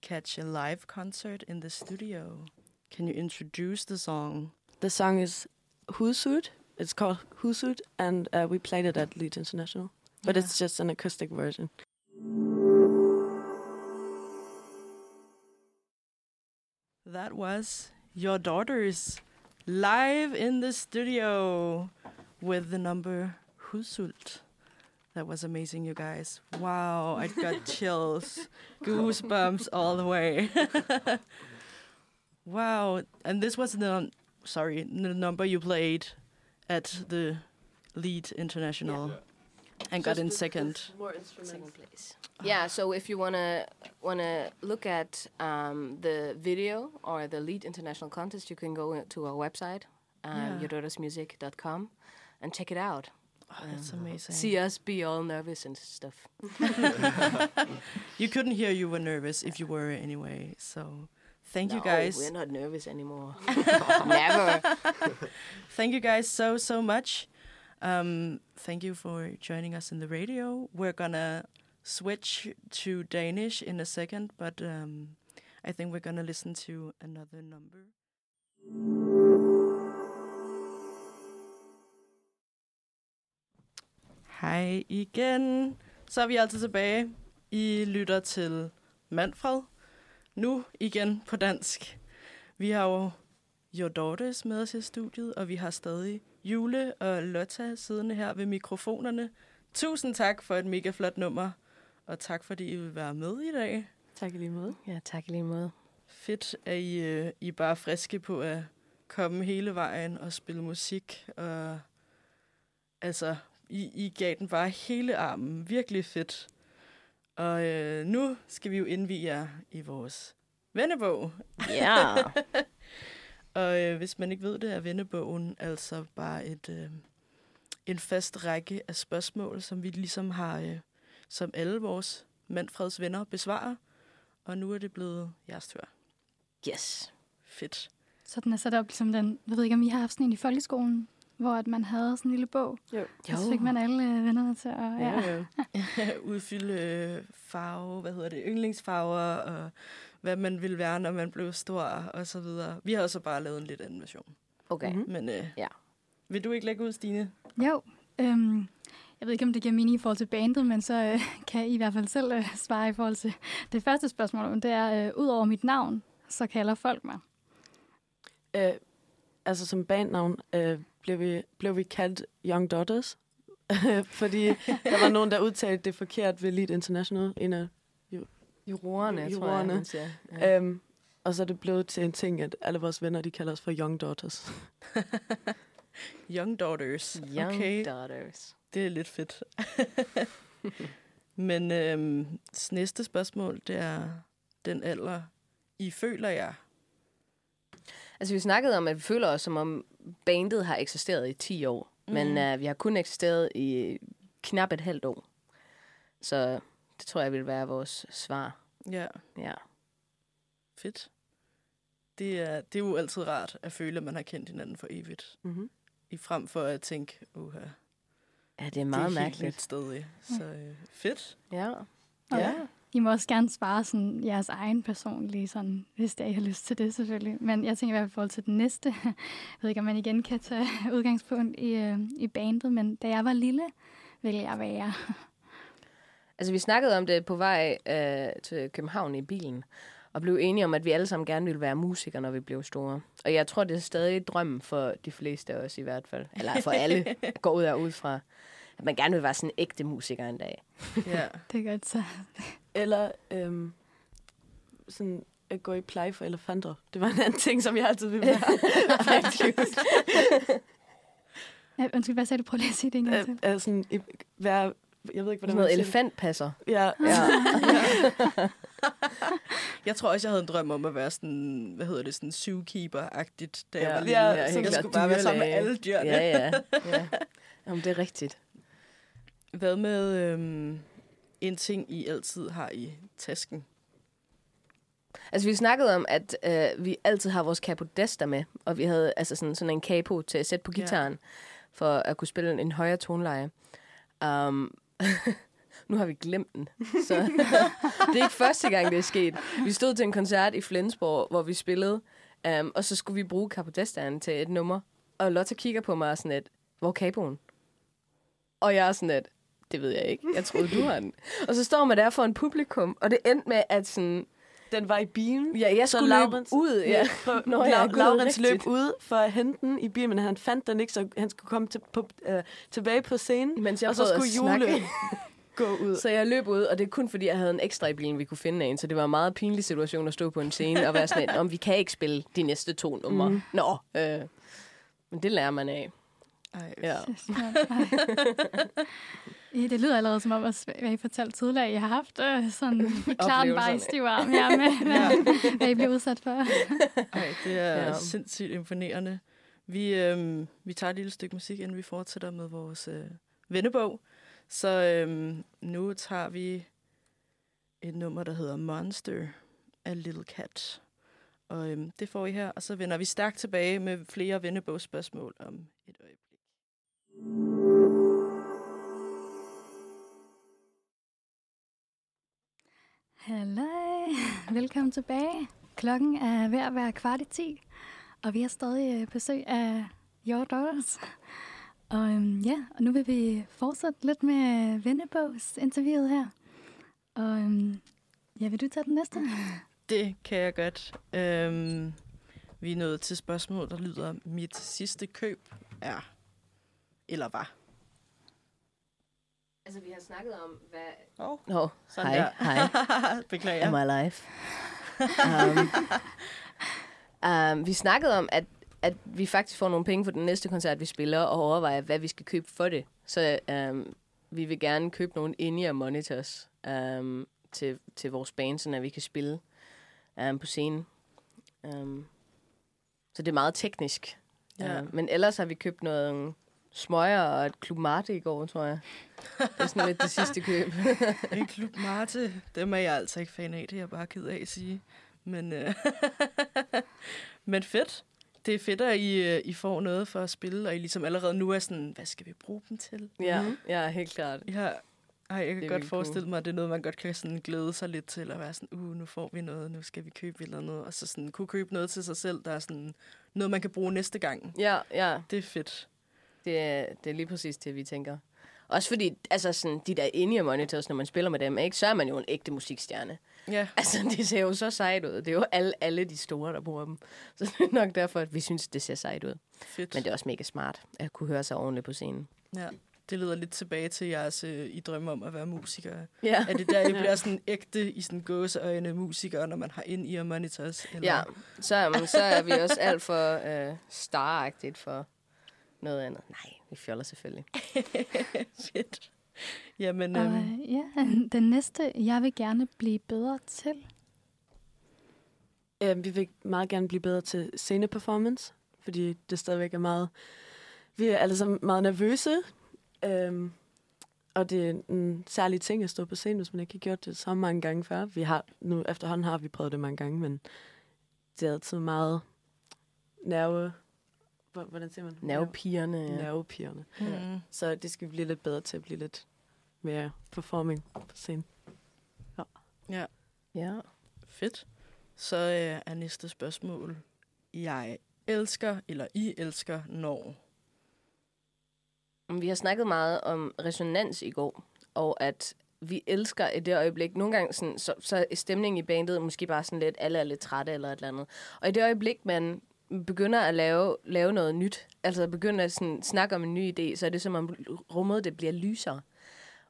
S2: catch a live concert in the studio. Can you introduce the song?
S6: the song is Husud. It's called Husud, and uh, we played it at Leeds International. But
S2: Yeah.
S6: it's just an acoustic version.
S2: That was your daughters live in the studio with the number Husult. That was amazing, you guys. Wow, I got chills, goosebumps all the way. wow, and this was the sorry the number you played at the Lead International and got in second.
S6: More
S1: second place. Yeah, so if you wanna wanna look at um, the video or the lead international contest, you can go to our website, um,
S2: Yeah.
S1: yourdaughter'smusic.com, and check it out.
S2: Oh, that's amazing.
S1: See us be all nervous and stuff.
S2: you couldn't hear you were nervous if you were anyway. So thank you guys.
S1: We're not nervous anymore. Never.
S2: Thank you guys so so much. Um, thank you for joining us in the radio. We're gonna switch to Danish in a second, but um, I think we're gonna listen to another number. Hej igen. Så er vi altid tilbage. I lytter til Manfred. Nu igen på dansk. Vi har jo Your Daughters med os i studiet, og vi har stadig Jule og Lotta siddende her ved mikrofonerne. Tusind tak for et mega flot nummer, og tak fordi I vil være med i dag.
S6: Tak i lige måde.
S1: Ja, tak i lige måde.
S2: Fedt, at I, øh, I er bare friske på at komme hele vejen og spille musik. Og, altså, I, I gav den bare hele armen. Virkelig fedt. Og øh, nu skal vi jo indvige jer i vores vennebog.
S1: Ja.
S2: Og øh, hvis man ikke ved det, er vennebogen altså bare et øh, en fast række af spørgsmål, som vi ligesom har, øh, som alle vores Manfreds venner besvarer. Og nu er det blevet jeres tur.
S1: yes.
S2: Fedt.
S3: Så den er sat op ligesom den, jeg ved ikke, om I har haft sådan en i folkeskolen, hvor at man havde sådan en lille bog,
S6: Jo.
S3: og så fik man alle øh, vennerne til at... Ja.
S2: ja. Udfylde øh, farve, hvad hedder det, yndlingsfarver, og hvad man ville være, når man blev stor, og så videre. Vi har også bare lavet en lidt anden version.
S1: Okay.
S6: Mhm.
S2: Men øh,
S1: Ja.
S2: vil du ikke lægge ud, Stine?
S3: Jo, øhm, jeg ved ikke, om det giver mening i forhold til bandet, men så øh, kan I i hvert fald selv øh, svare i forhold til det første spørgsmål. Det er, øh, ud over mit navn, så kalder folk mig.
S6: Øh, altså som bandnavn øh, blev, vi, blev vi kaldt Young Daughters, fordi der var nogen, der udtalte det forkert ved Lead International, en af
S1: Jurorerne, tror jeg,
S6: Jurorerne.
S1: siger. Ja.
S6: Øhm, og så er det blevet til en ting, at alle vores venner, de kalder os for Young Daughters.
S2: Young Daughters.
S1: Young
S2: okay.
S1: daughters.
S2: Det er lidt fedt. Men øhm, næste spørgsmål, det er den alder, I føler jer.
S1: Altså, vi snakkede om, at vi føler os, som om bandet har eksisteret i 10 år. Mm. Men uh, vi har kun eksisteret i knap et halvt år. Så det tror jeg vil være vores svar.
S2: Ja.
S1: Ja.
S2: Fedt. Det er, det er jo altid rart at føle, at man har kendt hinanden for evigt.
S6: Mm-hmm.
S2: I frem for at tænke, uha,
S1: Ja, det er meget
S2: det er
S1: mærkeligt.
S2: stadig. Så øh, fedt.
S1: Ja.
S3: Og
S1: ja.
S3: I må også gerne svare sådan jeres egen personlige, sådan, hvis det er, I har lyst til det selvfølgelig. Men jeg tænker i hvert fald i forhold til den næste. Jeg ved ikke, om man igen kan tage udgangspunkt i, øh, i bandet, men da jeg var lille, ville jeg være.
S1: Altså, vi snakkede om det på vej øh, til København i bilen, og blev enige om, at vi alle sammen gerne ville være musikere, når vi blev store. Og jeg tror, det er stadig drømmen for de fleste af os i hvert fald. Eller for alle går ud og ud fra, at man gerne vil være sådan en ægte musiker en dag.
S2: Ja.
S3: Det er godt så.
S6: Eller øhm, sådan at gå i pleje for elefanter. Det var en anden ting, som jeg altid ville være.
S3: Ja, undskyld, hvad sagde du? Prøv lige at sige det en gang
S6: Øh,
S3: til.
S6: sådan, i- være, jeg ved ikke, hvordan
S1: Sådan noget elefantpasser.
S6: Ja,
S1: Ja.
S2: Jeg tror også, jeg havde en drøm om at være sådan, hvad hedder det, sådan zookeeper-agtigt, da jeg
S1: Ja.
S2: var lille.
S6: Ja,
S2: Ja, jeg skulle bare være sammen med alle dyrene.
S1: ja, ja. ja. Jamen, det er rigtigt.
S2: Hvad med øhm, en ting, I altid har i tasken?
S1: Altså, vi snakkede om, at øh, vi altid har vores capodester med, og vi havde altså sådan, sådan en capo til at sætte på
S2: Ja.
S1: gitaren, for at kunne spille en højere toneleje. Um, nu har vi glemt den, så det er ikke første gang, det er sket. Vi stod til en koncert i Flensborg, hvor vi spillede, um, og så skulle vi bruge capodestaen til et nummer, og Lotte kigger på mig og sådan et, hvor er kaboen? Og jeg er sådan et, det ved jeg ikke. Jeg troede, du har den. Og så står man der for en publikum, og det endte med, at sådan,
S6: den var i bilen.
S1: Ja, jeg
S6: Så
S1: skulle løbe
S6: Laurens-
S1: ud. Ja.
S6: Nå,
S1: Nå,
S6: ja,
S1: ja, gud,
S6: Laurens løb ud for at hente den i bilen, men han fandt den ikke, så han skulle komme til, på, øh, tilbage på scenen.
S1: Mens jeg
S6: og så skulle Jule gå ud.
S1: Så jeg løb ud, og det er kun fordi, jeg havde en ekstra i bilen, vi kunne finde en. Så det var en meget pinlig situation at stå på en scene og være sådan, om vi kan ikke spille de næste to numre. Mm. Nå, øh, men det lærer man af.
S2: Ej,
S1: Ja.
S3: Ja, det lyder allerede som om, at hvad I fortalte tidligere, at I har haft øh, sådan klar den bare i stiv arm her med, hvad, hvad I blev udsat for.
S2: Ej, det er
S1: Ja.
S2: ja. sindssygt imponerende. Vi, øhm, vi tager et lille stykke musik, inden vi fortsætter med vores øh, vennebog. Så øhm, nu tager vi et nummer, der hedder Monster af Little Cat. Og øhm, det får I her, og så vender vi stærkt tilbage med flere vennebogsspørgsmål om et øjeblik.
S3: Hallo, Velkommen tilbage. Klokken er ved at være kvart i ti, og vi har stadig øh, besøg af Your Daughters. Og øhm, ja, og nu vil vi fortsætte lidt med Vennebogs interviewet her. Og øhm, ja, vil du tage den næste?
S2: Det kan jeg godt. Øhm, vi er nået til spørgsmålet, der lyder, mit sidste køb er, eller var.
S1: Altså, vi har snakket om, hvad...
S2: Oh,
S1: Nå,
S2: sådan
S1: hej,
S2: der.
S1: hej.
S2: Beklager.
S1: Am I alive? um, um, vi snakkede om, at, at vi faktisk får nogle penge for den næste koncert, vi spiller, og overvejer, hvad vi skal købe for det. Så um, vi vil gerne købe nogle in monitors um, til, til vores band, så vi kan spille um, på scenen. Um, så det er meget teknisk.
S2: Ja.
S1: Um, men ellers har vi købt noget smøger og et Club Mate i går, tror jeg. Det er sådan lidt det sidste køb.
S2: En klub Marte, dem er jeg altså ikke fan af, det er jeg bare ked af at sige. Men, øh, men fedt. Det er fedt, at I, øh, I får noget for at spille, og I ligesom allerede nu er sådan, hvad skal vi bruge dem til?
S1: ja, ja, helt klart.
S2: Har, ej, jeg kan
S1: Det
S2: godt forestille mig, at det er noget, man godt kan sådan glæde sig lidt til, at være sådan, uh, nu får vi noget, nu skal vi købe et eller andet, og så sådan kunne købe noget til sig selv, der er sådan noget, man kan bruge næste gang.
S1: Ja, ja.
S2: Det er fedt.
S1: Det er, det er lige præcis det, vi tænker. Også fordi, altså sådan, de der in monitors, når man spiller med dem, ikke, så er man jo en ægte musikstjerne.
S2: Ja,
S1: Altså, det ser jo så sejt ud. Det er jo alle, alle de store, der bruger dem. Så det er nok derfor, at vi synes, det ser sejt ud.
S2: fedt.
S1: Men det er også mega smart at kunne høre sig ordentligt på scenen.
S2: Ja, det leder lidt tilbage til jeres, øh, I drømmer om at være musikere.
S1: Ja,
S2: Er det der, I bliver sådan ægte i sådan gåseøjne musikere, når man har ind i monitors? Eller?
S1: ja. Så, um, så er vi også alt for øh, staragtigt for noget andet. Nej, vi fjoller selvfølgelig.
S2: Fedt. Jamen,
S3: Og
S2: øhm,
S3: øh, ja, den næste, jeg vil gerne blive bedre til.
S6: Øh, vi vil meget gerne blive bedre til sceneperformance, fordi det stadigvæk er meget... Vi er alle sammen meget nervøse, øhm, og det er en særlig ting at stå på scenen, hvis man ikke har gjort det så mange gange før. Vi har, nu efterhånden har vi prøvet det mange gange, men det er altid meget nerve... hvor- Hvordan siger man?
S1: Nervepigerne. Ja.
S6: Nervepigerne.
S2: Mm.
S6: Så det skal vi blive lidt bedre til at blive lidt mere performing på scenen.
S2: Ja,
S1: ja.
S2: fedt. Så øh, er næste spørgsmål. Jeg elsker, eller I elsker, når...
S1: Vi har snakket meget om resonans i går, og at vi elsker i det øjeblik. Nogle gange sådan, så, så er stemningen i bandet måske bare sådan lidt, alle er lidt trætte eller et eller andet. Og i det øjeblik, man begynder at lave, lave noget nyt, altså begynder at sådan, snakke om en ny idé, så er det som om rummet det bliver lysere.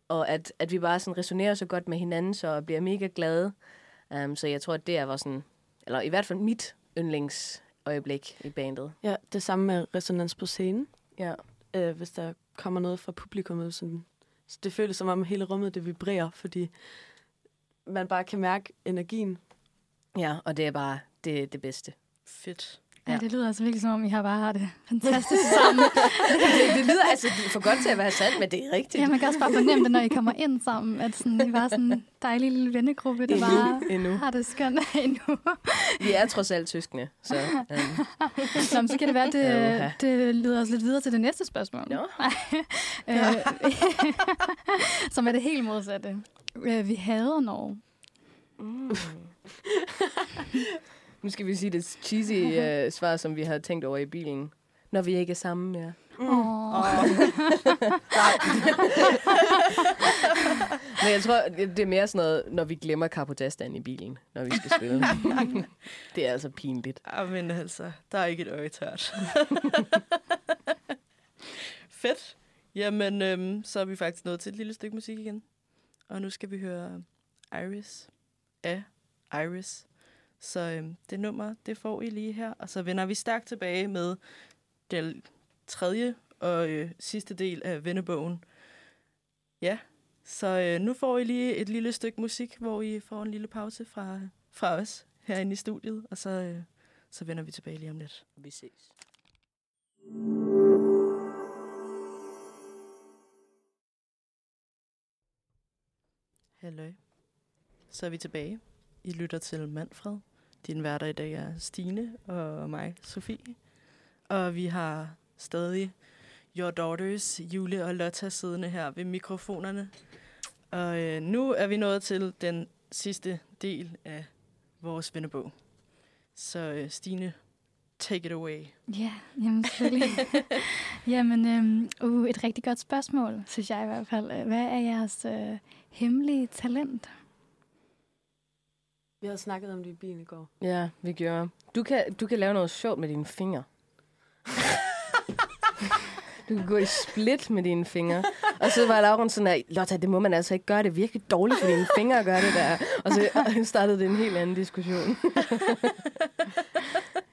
S1: Og at, at vi bare sådan resonerer så godt med hinanden, så bliver mega glade. Um, så jeg tror, at det er vores sådan, eller i hvert fald mit yndlingsøjeblik i bandet.
S6: Ja, det samme med resonans på scenen.
S1: Ja.
S6: Øh, hvis der kommer noget fra publikummet. Sådan, så det føles som om hele rummet det vibrerer, fordi man bare kan mærke energien.
S1: Ja, og det er bare det, det bedste.
S2: Fedt.
S3: Ja,
S1: Ja.
S3: det lyder altså virkelig som om, I har bare har det fantastisk sammen.
S1: det, det lyder altså for godt til at være sandt, men det er rigtigt.
S3: ja, man kan også bare fornemme det, når I kommer ind sammen, at sådan, I var sådan en dejlig lille vennegruppe, der bare
S1: Endnu.
S3: har det skønt endnu.
S1: Vi er trods alt søskende, så... Um,
S3: Nå, men så kan det være, at det, det leder os lidt videre til det næste spørgsmål.
S1: Nå.
S3: øh, som er det helt modsatte. Øh, vi hader Norge.
S1: mm. Nu skal vi sige det cheesy uh, svar, som vi har tænkt over i bilen. Når vi ikke er sammen mere.
S3: Mm. Oh.
S1: Men jeg tror, det er mere sådan noget, når vi glemmer Carpotastan i bilen, når vi skal spille. det er altså pinligt.
S2: Ah, men altså, der er ikke et øje tørt. Fedt. Jamen, øhm, så er vi faktisk nået til et lille stykke musik igen. Og nu skal vi høre Iris af Iris. Så øhm, det nummer, det får I lige her. Og så vender vi stærkt tilbage med den tredje og øh, sidste del af vennebogen. Ja, så øh, nu får I lige et lille stykke musik, hvor I får en lille pause fra, fra os herinde i studiet. Og så, øh, så vender vi tilbage lige om lidt.
S1: Vi ses.
S2: Halløj. Så er vi tilbage. I lytter til Manfred. Din værter i dag er Stine og mig, Sofie. Og vi har stadig Your Daughters, Jule og Lotta siddende her ved mikrofonerne. Og øh, nu er vi nået til den sidste del af vores vennebog. Så øh, Stine, take it away.
S3: Ja, jamen selvfølgelig. jamen, øhm, uh, et rigtig godt spørgsmål, synes jeg i hvert fald. Hvad er jeres øh, hemmelige talent?
S6: Vi havde snakket om det i bilen i går.
S1: Ja, vi gjorde. Du kan, du kan lave noget sjovt med dine fingre. Du kan gå i split med dine fingre. Og så var Lauren sådan her, Lotta, det må man altså ikke gøre. Det er virkelig dårligt for dine fingre at gøre det der. Og så startede det en helt anden diskussion.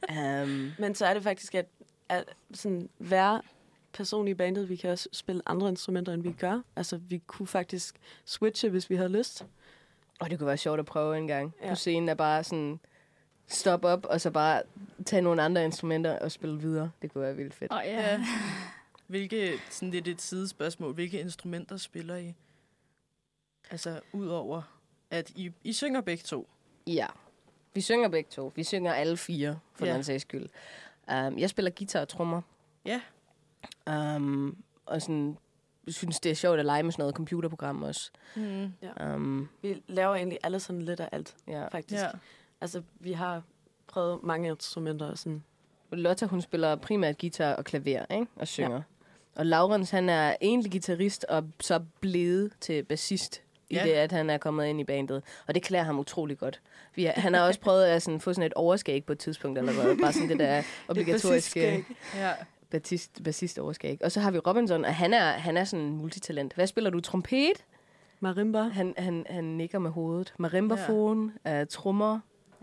S1: um,
S6: Men så er det faktisk, at, at sådan, hver person i bandet, vi kan også spille andre instrumenter, end vi gør. Altså, vi kunne faktisk switche, hvis vi havde lyst.
S1: Og det kunne være sjovt at prøve en gang.
S6: Ja.
S1: På scenen er bare sådan, stop op, og så bare tage nogle andre instrumenter og spille videre. Det kunne være vildt fedt.
S3: Oh,
S2: Ja. Hvilke, sådan lidt et sidespørgsmål, hvilke instrumenter spiller I? Altså, udover at I, I synger begge to.
S1: Ja. Vi synger begge to. Vi synger alle fire, for
S2: Ja.
S1: ja. den sags skyld. Um, jeg spiller guitar og trommer.
S2: Ja.
S1: Um, og sådan, synes, det er sjovt at lege med sådan noget computerprogram også.
S2: Mm.
S1: Um,
S6: Vi laver egentlig alle sådan lidt af alt,
S1: ja.
S6: faktisk.
S2: Ja.
S6: Altså, vi har prøvet mange instrumenter. og Sådan.
S1: Lotta, hun spiller primært guitar og klaver, ikke? Og synger. Ja. Og Laurens, han er egentlig guitarist og så blevet til bassist i
S2: Ja.
S1: det, at han er kommet ind i bandet. Og det klæder ham utrolig godt. Vi har, han har også prøvet at sådan, få sådan et overskæg på et tidspunkt allerede. Bare sådan det der obligatoriske
S6: bassistskæg.
S2: ja.
S1: Bassist, bassist overskæg. Og så har vi Robinson, og han er, han er sådan en multitalent. Hvad spiller du? Trompet?
S6: Marimba.
S1: Han, han, han nikker med hovedet. Marimbafon, ja. uh, trommer.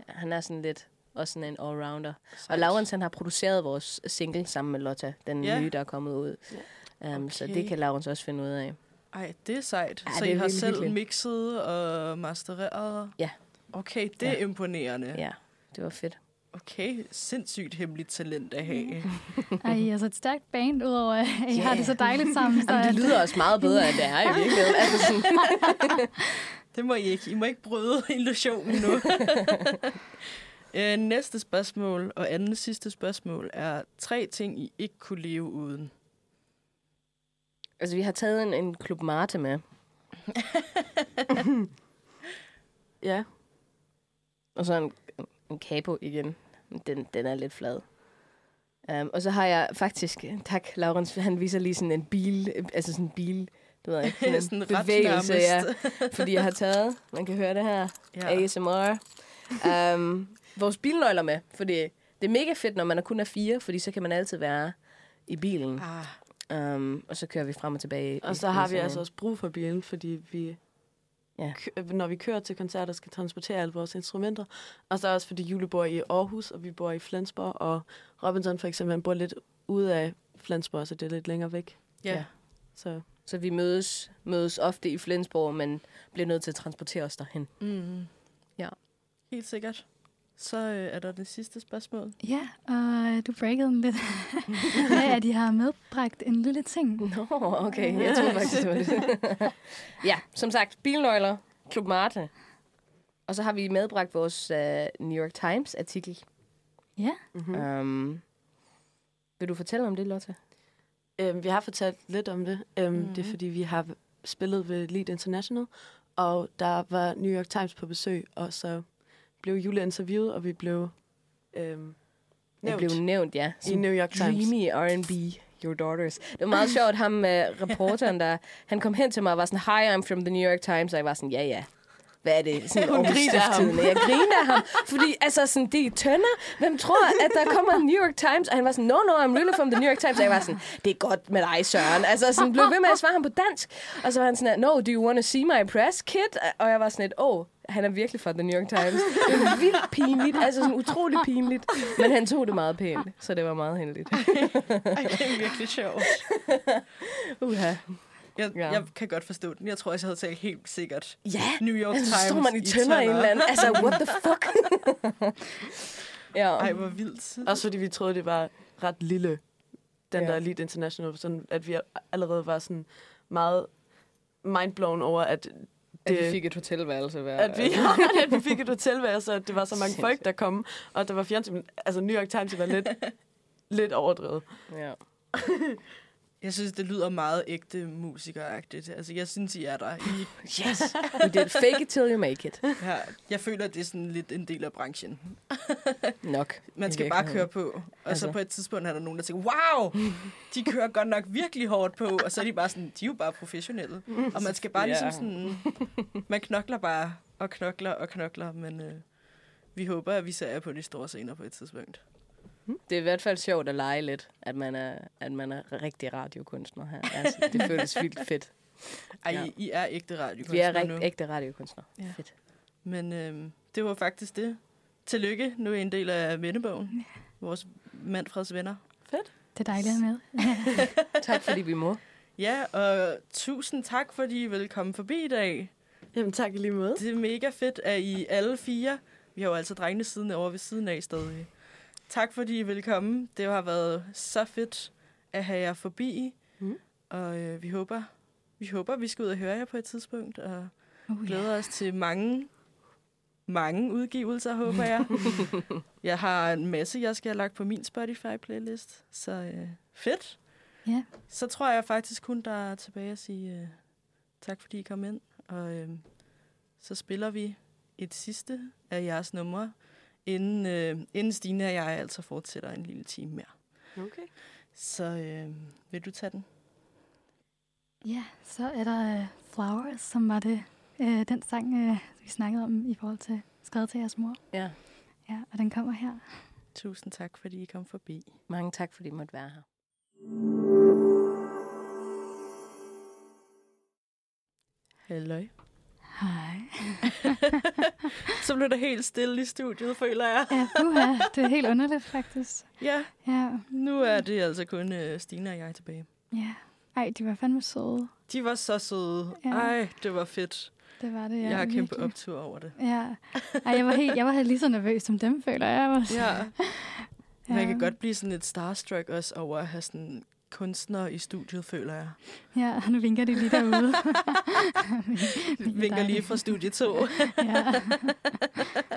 S1: Han er sådan lidt også sådan en allrounder. Og Laurens, han har produceret vores single sammen med Lotta, den
S2: Ja.
S1: nye, der er kommet ud. Um, Så
S2: Okay.
S1: det kan Laurens også finde ud af.
S2: Ej, det er sejt.
S1: Ja,
S2: så I har selv
S1: hyggeligt.
S2: mixet og mastereret?
S1: Ja.
S2: Okay, det er
S1: Ja.
S2: imponerende.
S1: Ja, det var fedt.
S2: Okay, sindssygt hemmeligt talent at have.
S3: Ej, altså et stærkt band, udover at I
S1: Ja.
S3: har det så dejligt sammen. Så
S1: Jamen, det lyder også meget bedre, end det er i virkeligheden. Altså sådan,
S2: Det må I ikke. I må ikke bryde illusionen nu. Øh, næste spørgsmål og anden sidste spørgsmål er tre ting, I ikke kunne leve uden.
S1: Altså, vi har taget en, en Club Marte med,
S6: Ja.
S1: og så en, en capo igen. Den, den er lidt flad. Um, og så har jeg faktisk, tak Laurens, han viser lige sådan en bil, altså sådan en bil, du ved ikke, sådan en
S2: Sådan ret
S1: bevægelse, ja, fordi jeg har taget, man kan høre det her,
S2: Ja.
S1: ASMR, um, vores bilnøgler med, fordi det er mega fedt, når man er kun er fire, fordi så kan man altid være i bilen,
S2: Ah,
S1: um, og så kører vi frem og tilbage.
S6: Og så har vi altså
S1: en-
S6: også brug for bilen, fordi vi,
S1: Ja.
S6: når vi kører til koncerter, skal transportere alle vores instrumenter. Og så også fordi Jule bor i Aarhus, og vi bor i Flensborg, og Robinson for eksempel, han bor lidt ude af Flensborg, så det er lidt længere væk.
S2: ja.
S1: Ja.
S6: Så
S1: Så vi mødes, mødes ofte i Flensborg, men bliver nødt til at transportere os derhen.
S2: Mm.
S1: Ja.
S2: Helt sikkert. Så øh, er der det sidste spørgsmål.
S3: Ja, og øh, du breakede den lidt med, at I har medbragt en lille ting.
S1: Nå, okay. Jeg tror faktisk, det var det. ja, som sagt, bilnøgler, Club Marte. Og så har vi medbragt vores uh, New York Times-artikel.
S3: Ja,
S6: mm-hmm.
S1: Um, vil du fortælle om det, Lotte?
S6: øhm, vi har fortalt lidt om det. Øhm, mm-hmm. Det er
S2: Mhm.
S6: fordi, vi har spillet ved Lead International, og der var New York Times på besøg, og så blev Jule interviewet, og vi blev øhm, nævnt
S1: blev nævnt, ja.
S6: i New York Times.
S1: Dreamy R&B, Your Daughters. Det var meget sjovt, ham med reporteren, der, han kom hen til mig og var sådan, Hi, I'm from the New York Times, og jeg var sådan, ja, ja. Hvad er det? Sådan
S6: Hun grinte af ham.
S1: Jeg griner ham, fordi altså sådan, det er tønder. Hvem tror, at der kommer en New York Times? Og han var sådan, no, no, I'm really from the New York Times. Og jeg var sådan, det er godt med dig, Søren. Altså sådan, blev ved med at svare ham på dansk. Og så var han sådan, no, do you want to see my press kit? Og jeg var sådan oh, han er virkelig fra The New York Times. Det var vildt pinligt, altså sådan utrolig pinligt. Men han tog det meget pænt, så det var meget heldigt.
S2: Ej, det er virkelig sjovt.
S1: Uha.
S2: Jeg,
S1: Ja.
S2: jeg kan godt forstå den. Jeg tror, jeg havde talt helt sikkert
S1: Ja,
S2: New York Times
S1: så står man i tønder en eller anden. Altså, what the fuck? ja.
S2: Ej, hvor vildt.
S6: Også fordi vi troede, det var ret lille, den
S1: Ja.
S6: der Elite International, sådan at vi allerede var sådan meget mindblown over, at det,
S1: at vi fik et hotelværelse hver.
S6: at vi, at vi fik et hotelværelse, og det var så mange folk,
S1: Sindssygt.
S6: der kom, og der var fjernsyn. Altså, New York Times var lidt, lidt overdrevet.
S1: ja.
S2: Jeg synes, det lyder meget ægte musikeragtigt. Altså, jeg synes, I er der. I,
S1: Yes. We did fake it till you make it.
S2: her. Jeg føler, at det er sådan lidt en del af branchen.
S1: Nok.
S2: Man skal bare køre på. Og
S1: Altså.
S2: så på et tidspunkt er der nogen, der tænker, wow, de kører godt nok virkelig hårdt på. Og så er de bare sådan, de er jo bare professionelle. Og man skal bare
S1: Ja.
S2: ligesom sådan, man knokler bare og knokler og knokler. Men øh, vi håber, at vi ser jer på de store scener på et tidspunkt.
S1: Det er i hvert fald sjovt at lege lidt, at man er, at man er rigtig radiokunstner her. Altså, det føles vildt fedt.
S2: Ej,
S1: Ja.
S2: I, er ægte radiokunstnere
S1: Vi er
S2: nu.
S1: ægte radiokunstnere.
S2: Ja.
S1: Fedt.
S2: Men øh, det var faktisk det. Tillykke. Nu er I en del af Vennebogen. Vores Manfreds venner.
S3: det er dejligt at med. Ja.
S1: Tak fordi vi må.
S2: Ja, og tusind tak, fordi I vil komme forbi i dag.
S6: Jamen, tak i lige måde.
S2: Det er mega fedt, at I alle fire... Vi har jo altså drengene siden over ved siden af stadig. Tak, fordi I vil komme. Det har været så fedt at have jer forbi.
S6: Mm.
S2: Og øh, vi håber, vi håber, vi skal ud og høre jer på et tidspunkt. Og
S3: ja.
S2: glæder os til mange, mange udgivelser, håber jeg. jeg har en masse, jeg skal have lagt på min Spotify-playlist. Så øh, fedt.
S3: Ja.
S2: Så tror jeg faktisk kun, der er tilbage at sige øh, tak, fordi I kom ind. Og øh, så spiller vi et sidste af jeres numre, inden, øh, inden Stine og jeg altså fortsætter en lille time mere.
S6: Okay.
S2: Så øh, vil du tage den?
S3: ja, så er der uh, Flowers, som var det uh, den sang, uh, vi snakkede om i forhold til skrevet til jeres mor.
S1: Ja.
S3: Ja, og den kommer her.
S2: Tusind tak, fordi I kom forbi.
S1: Mange tak, fordi I måtte være her.
S2: Halløj.
S3: Hej.
S2: Så blev der helt stille i studiet, føler jeg.
S3: Ja, uha, det er helt underligt faktisk.
S2: Ja,
S3: Ja,
S2: nu er det altså kun øh, Stine og jeg tilbage.
S3: ja. Ej, de var fandme søde.
S2: De var så søde.
S3: Ja.
S2: Ej, det var fedt.
S3: Det var det, ja.
S2: Jeg har kæmpe
S3: virkelig.
S2: optur over det.
S3: Ja. Ej, jeg var, helt, jeg var lige så nervøs som dem, føler jeg. var,
S2: Ja. Man
S3: Ja.
S2: kan godt blive sådan lidt starstruck også over at have sådan kunstnere i studiet, føler jeg.
S3: Ja, nu vinker de lige derude.
S2: Vinker lige fra studie 2.
S3: ja.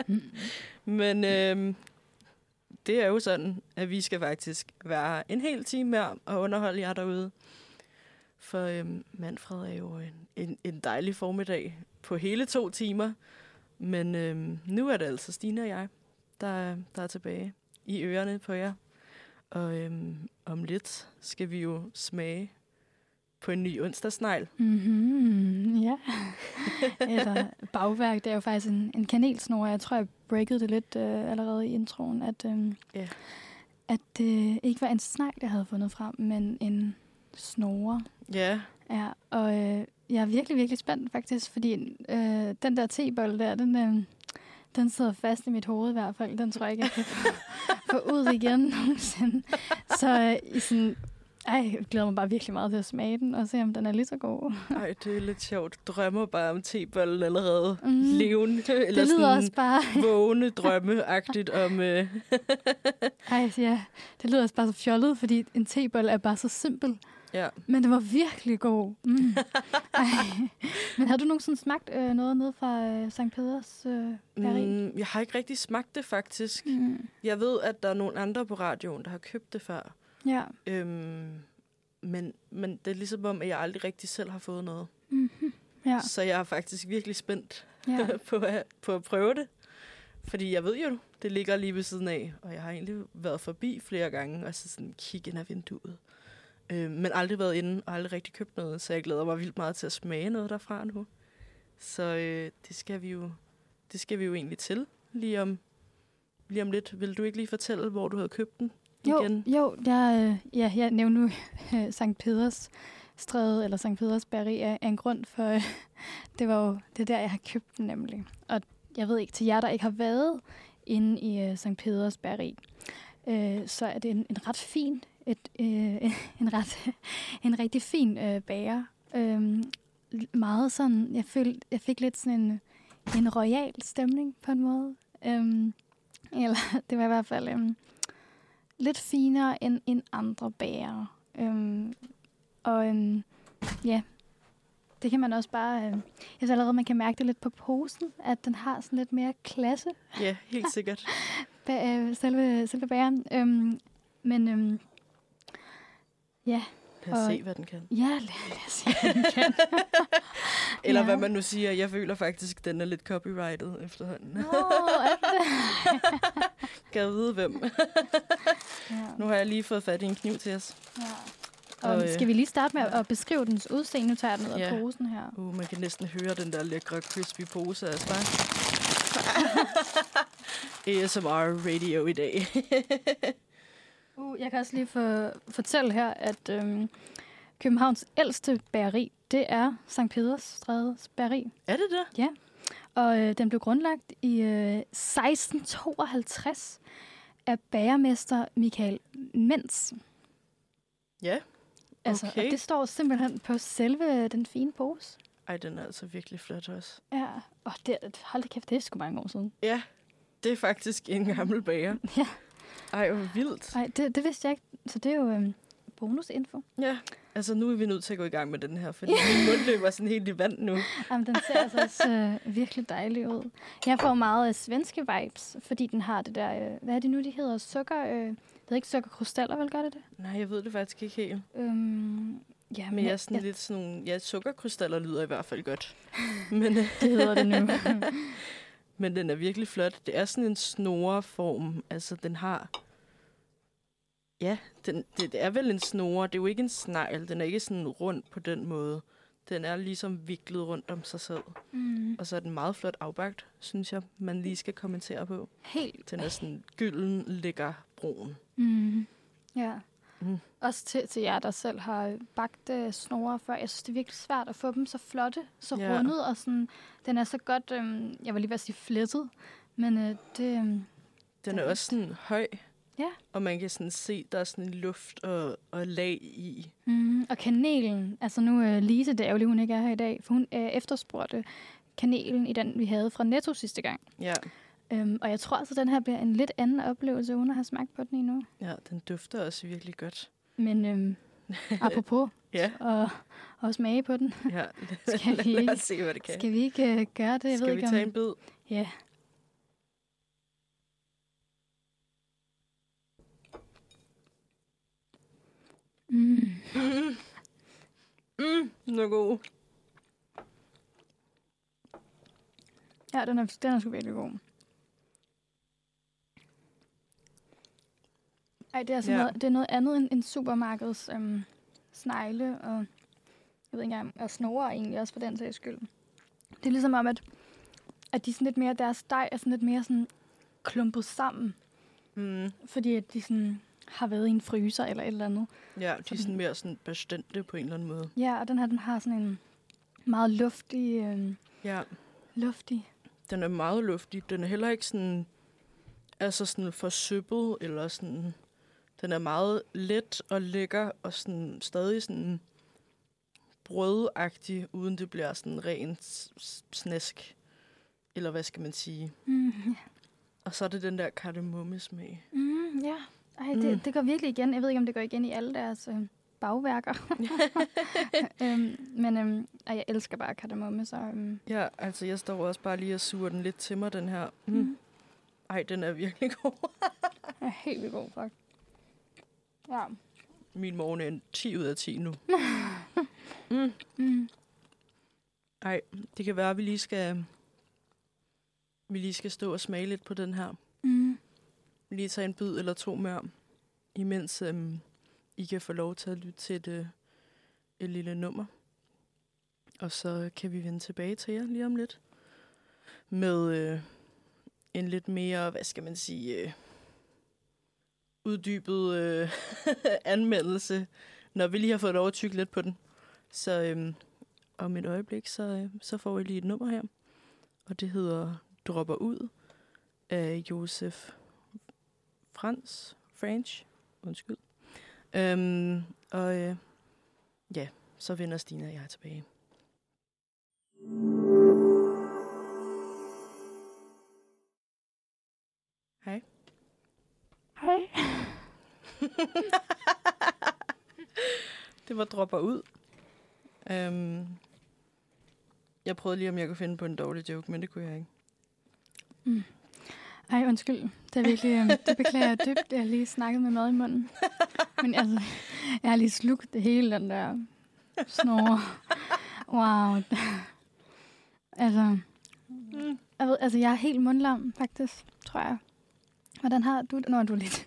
S2: Men øhm, det er jo sådan, at vi skal faktisk være en hel time mere og underholde jer derude. For øhm, Manfred er jo en, en, en dejlig formiddag på hele to timer. Men øhm, nu er det altså Stine og jeg, der, der er tilbage i ørerne på jer. Og øhm, om lidt skal vi jo smage på en ny onsdagsnegl.
S3: Mm-hmm, ja. Eller bagværk, det er jo faktisk en, en kanelsnor. Jeg tror, jeg breakede det lidt øh, allerede i introen, at, øh,
S2: Ja.
S3: at det ikke var en snegl, jeg havde fundet frem, men en snore.
S2: Ja,
S3: Ja, og øh, jeg er virkelig, virkelig spændt faktisk, fordi øh, den der tebold der, den, øh, den sidder fast i mit hoved i hvert fald. Den tror jeg ikke, jeg kan få, få ud igen nogensinde. Så øh, i sådan, ej, jeg glæder mig bare virkelig meget til at smage den, og se, om den er lige så god.
S2: ej, det er lidt sjovt. Drømmer bare om tebollen allerede.
S3: Mm.
S2: Levende. Eller
S3: Det lyder
S2: sådan
S3: også bare,
S2: vågne drømme-agtigt om... Øh,
S3: ej, ja, det lyder også bare så fjollet, fordi en tebold er bare så simpel.
S2: Ja.
S3: Men det var virkelig god. Mm. Ej. Men har du nogensinde smagt øh, noget ned fra øh, St. Peders øh?
S2: Mm, jeg har ikke rigtig smagt det, faktisk.
S3: Mm.
S2: Jeg ved, at der er nogle andre på radioen, der har købt det før.
S3: Ja.
S2: Øhm, men, men det er ligesom om, at jeg aldrig rigtig selv har fået noget.
S3: Mm-hmm. Ja.
S2: Så jeg er faktisk virkelig spændt
S3: ja.
S2: på, at, på at prøve det. Fordi jeg ved jo, det ligger lige ved siden af, og jeg har egentlig været forbi flere gange, og så sådan kigge ind ad vinduet. Øh, men aldrig været inde, og aldrig rigtig købt noget, så jeg glæder mig vildt meget til at smage noget derfra nu. Så øh, det, skal vi jo, det skal vi jo egentlig til lige om, lige om lidt. Vil du ikke lige fortælle, hvor du havde købt den
S3: Jo,
S2: igen?
S3: jo jeg, øh, ja, jeg nævnte nu øh, St. Peders stræde, eller St. Peders bageri af, af en grund, for øh, det var jo det er der, jeg har købt den nemlig. Og jeg ved ikke, til jer, der ikke har været inde i øh, St. Peders bageri, øh, så er det en, en ret fin, et, øh, en, ret, en rigtig fin øh, bager. Øh, meget sådan, jeg, følte, jeg fik lidt sådan en, en royal stemning på en måde. Øh, eller det var i hvert fald... Øh, lidt finere end, end andre bager. Øhm, og øhm, ja, det kan man også bare... Øh, jeg synes allerede, man kan mærke det lidt på posen, at den har sådan lidt mere klasse,
S2: Ja, helt sikkert.
S3: ba- øh, selve, selve bageren. Øhm, men øhm, ja,
S2: Lad os
S3: Og-
S2: se, hvad den kan.
S3: ja, lad, lad os se, hvad den kan.
S2: Eller
S3: Ja.
S2: hvad man nu siger. Jeg føler faktisk, at den er lidt copyrighted efterhånden.
S3: Nå, er det?
S2: Kan jeg vide, hvem?
S3: ja,
S2: Nu har jeg lige fået fat i en kniv til os.
S3: ja.
S2: Og,
S3: Og,
S2: øh,
S3: skal vi lige starte med at, at beskrive dens udseende? Nu tager jeg den ud af
S2: Ja.
S3: posen her.
S2: Uh, man kan næsten høre den der lækre crispy pose af mig. ASMR radio i dag.
S3: Uh, jeg kan også lige for, fortælle her, at øhm, Københavns ældste bageri, det er St. Peders Strædes bageri.
S2: er det det?
S3: Og øh, den blev grundlagt i øh, 1652 af bagermester Michael Mens.
S2: Ja.
S3: Altså,
S2: Okay.
S3: Og det står simpelthen på selve den fine pose.
S2: Ej, den er altså virkelig flot også.
S3: Ja, og det, hold da kæft, det er sgu mange år siden.
S2: Ja, det er faktisk en gammel bager.
S3: Ja.
S2: Ej, hvor vildt.
S3: Nej, det, det vidste jeg ikke. Så det er jo øhm, bonusinfo.
S2: Ja, altså nu er vi nødt til at gå i gang med den her, fordi min mund løber sådan helt i vand nu.
S3: Jamen, den ser altså også øh, virkelig dejlig ud. Jeg får meget af svenske vibes, fordi den har det der, øh, hvad er det nu, de hedder? Sukker, øh, det hedder ikke sukkerkrystaller, vel gør det det?
S2: Nej, jeg ved det faktisk ikke helt.
S3: Øhm, ja,
S2: Men jeg er sådan lidt sådan nogle... Ja, sukkerkrystaller lyder i hvert fald godt. Men, øh,
S3: det hedder det nu.
S2: men den er virkelig flot. Det er sådan en snoreform. Altså, den har... Ja, den, det, det er vel en snore. Det er jo ikke en snegl. Den er ikke sådan rund på den måde. Den er ligesom viklet rundt om sig selv.
S3: mm,
S2: Og så er den meget flot afbagt, synes jeg, man lige skal kommentere på.
S3: helt.
S2: Den er sådan gylden, lækker brun.
S3: Mm, ja.
S2: Mm.
S3: Også til, til jer, der selv har bagt øh, snore før. Jeg synes, det er virkelig svært at få dem så flotte, så
S2: Ja.
S3: rundet, og sådan, den er så godt, øhm, jeg var lige ved at sige flettet, men øh, det,
S2: Den
S3: Den
S2: er
S3: er
S2: også sådan høj.
S3: Ja.
S2: Og man kan sådan se, der er sådan en luft og, og lag i.
S3: Mm, og kanelen, altså nu uh, Lise, det er ærgerligt, hun ikke er her i dag, for hun uh, efterspurgte kanelen i den, vi havde fra Netto sidste gang.
S2: Ja,
S3: Um, og jeg tror altså, den her bliver en lidt anden oplevelse, uden at have smagt på den endnu.
S2: ja den dufter også virkelig godt.
S3: Men um, Apropos,
S2: Ja,
S3: og, og smage på den.
S2: ja.
S3: Skal vi
S2: Lad
S3: ikke-
S2: os se, hvad det kan.
S3: Skal vi ikke uh, gøre det? Jeg
S2: Skal
S3: ved
S2: vi
S3: ikke,
S2: tage
S3: om...
S2: en bid?
S3: Ja. Mm.
S2: Mm. Mm, den er god.
S3: Ja, den er, den er sgu virkelig god. Ej, det er, sådan
S2: Ja.
S3: ja. noget, det er noget andet end, end supermarkedets øhm, snegle og jeg ved ikke engang, og snore egentlig også for den sags skyld. Det er ligesom om, at, at de sådan lidt mere, deres dej er sådan lidt mere sådan klumpet sammen,
S2: Mm.
S3: fordi at de sådan har været i en fryser eller et eller andet.
S2: Ja, de er sådan mere sådan bestandte på en eller anden måde.
S3: Ja, og den her, den har sådan en meget luftig, øhm,
S2: Ja,
S3: luftig.
S2: den er meget luftig. Den er heller ikke sådan, altså sådan for søppet, eller sådan, den er meget let og lækker, og sådan stadig sådan brødagtig, uden det bliver sådan ren s- s- snask. Eller hvad skal man sige?
S3: Mm, ja.
S2: Og så er det den der kardemommesmag.
S3: Mm, ja. Ej,
S2: Mm.
S3: det, det går virkelig igen. Jeg ved ikke, om det går igen i alle deres øh, bagværker. øhm, men øhm, ej, jeg elsker bare kardemomme, så... Øhm,
S2: Ja, altså jeg står også bare lige og suger den lidt til mig, den her. Mm.
S3: mm.
S2: Ej, den er virkelig god.
S3: er helt vildt god, fuck. Ja.
S2: Min morgen er en 10 ud af 10 nu. mm.
S3: Mm.
S2: Ej, det kan være, at vi lige skal, vi lige skal stå og smage lidt på den her.
S3: Mm.
S2: Lige tage en bid eller to mere, imens øhm, I kan få lov til at lytte til et, øh, et lille nummer. Og så kan vi vende tilbage til jer lige om lidt. Med øh, en lidt mere, hvad skal man sige, øh, uddybet øh, anmeldelse, når vi lige har fået lov at tykke lidt på den. Så øh, om et øjeblik, så, øh, så får vi lige et nummer her. Og det hedder Dropper ud af Josef Frans, French, undskyld. Øhm, og øh, ja, så vender Stina og jeg tilbage. Hej.
S3: Hej.
S2: det var dropper ud. Øhm, jeg prøvede lige, om jeg kunne finde på en dårlig joke, men det kunne jeg ikke.
S3: Mm. Ej, undskyld. Det er virkelig, øhm, det beklager jeg dybt. Jeg har lige snakket med mad i munden. Men altså, jeg har lige slugt det hele, den der snore. Wow. Altså,
S2: Mm.
S3: jeg, ved, altså, jeg er helt mundlam, faktisk, tror jeg. Hvordan har du det? Nå, du er lidt...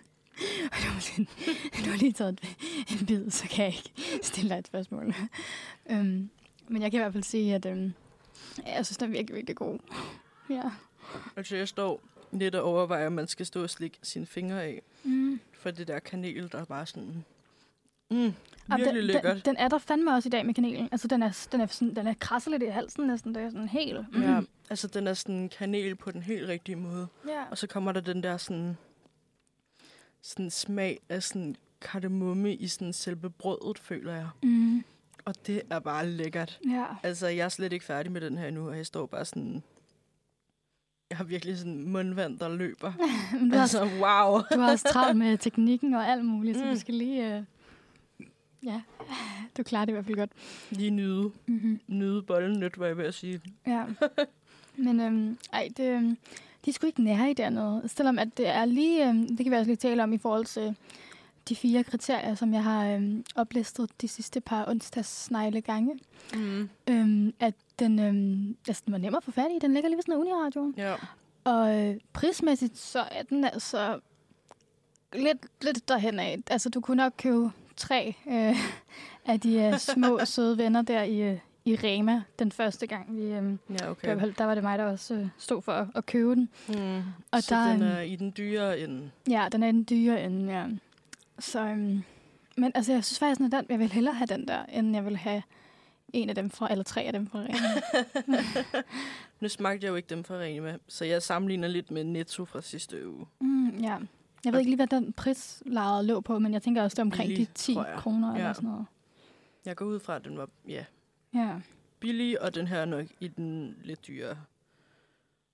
S3: Du har, lige, du har lige taget en bid, så kan jeg ikke stille dig et spørgsmål. øhm, men jeg kan i hvert fald sige, at øhm, jeg synes, den er virkelig, virkelig god. Ja.
S2: Altså, jeg står lidt og overvejer, om man skal stå og slikke sine fingre af.
S3: Mm.
S2: For det der kanel, der er bare sådan... Mm, virkelig
S3: den,
S2: lækkert.
S3: Den, den er der fandme også i dag med kanelen. Altså, den er, den er, sådan, den er krasser lidt i halsen næsten. Det er sådan helt... Mm.
S2: Ja, altså den er sådan kanel på den helt rigtige måde.
S3: ja.
S2: Og så kommer der den der sådan, sådan smag af sådan kardemomme i sådan selve brødet, føler jeg.
S3: Mm.
S2: Og det er bare lækkert.
S3: Ja.
S2: Altså, jeg er slet ikke færdig med den her nu, og jeg står bare sådan... Jeg har virkelig sådan mundvand, der løber.
S3: Men du,
S2: altså, wow.
S3: du har også travlt med teknikken og alt muligt, så
S2: Mm.
S3: du skal lige... Øh, ja, du klarer det i hvert fald godt.
S2: Lige nyde,
S3: Mm-hmm.
S2: nyde bollen lidt, var jeg ved at sige.
S3: Ja. Men øhm, ej, det, øhm, de er sgu ikke nære i dernede. Selvom at det er lige, øhm, det kan vi også lige tale om i forhold til de fire kriterier, som jeg har øhm, oplistet de sidste par onsdags snegle gange.
S2: Mm.
S3: Øhm, at den, øhm, altså, den var nem at få fat i. Den ligger lige ved sådan en uniradioen.
S2: Ja.
S3: Og øh, prismæssigt, så er den altså lidt, lidt derhen af. Altså, du kunne nok købe tre øh, af de øh, små, søde venner der i, øh, i Rema den første gang. Vi, øh,
S2: Ja,
S3: i
S2: okay.
S3: fald- der var det mig, der også øh, stod for at, at købe den.
S2: Mm.
S3: Og
S2: så
S3: der,
S2: den
S3: øhm,
S2: er i den dyre ende.
S3: Ja, den er den dyre ende, ja. Så, øhm, men altså, jeg synes faktisk, at den, jeg vil hellere have den der, end jeg vil have en af dem fra, eller tre af dem fra Rema.
S2: Nu smagte jeg jo ikke dem fra Rema, så jeg sammenligner lidt med Netto fra sidste uge.
S3: mm, ja. Jeg ved ikke lige, hvad den prislaget lå på, men jeg tænker også, det er omkring
S2: Billig,
S3: de 10
S2: tror jeg.
S3: kroner
S2: Ja.
S3: eller sådan noget.
S2: Jeg går ud fra, at den var ja,
S3: Ja.
S2: billig, og den her er nok i den lidt dyre.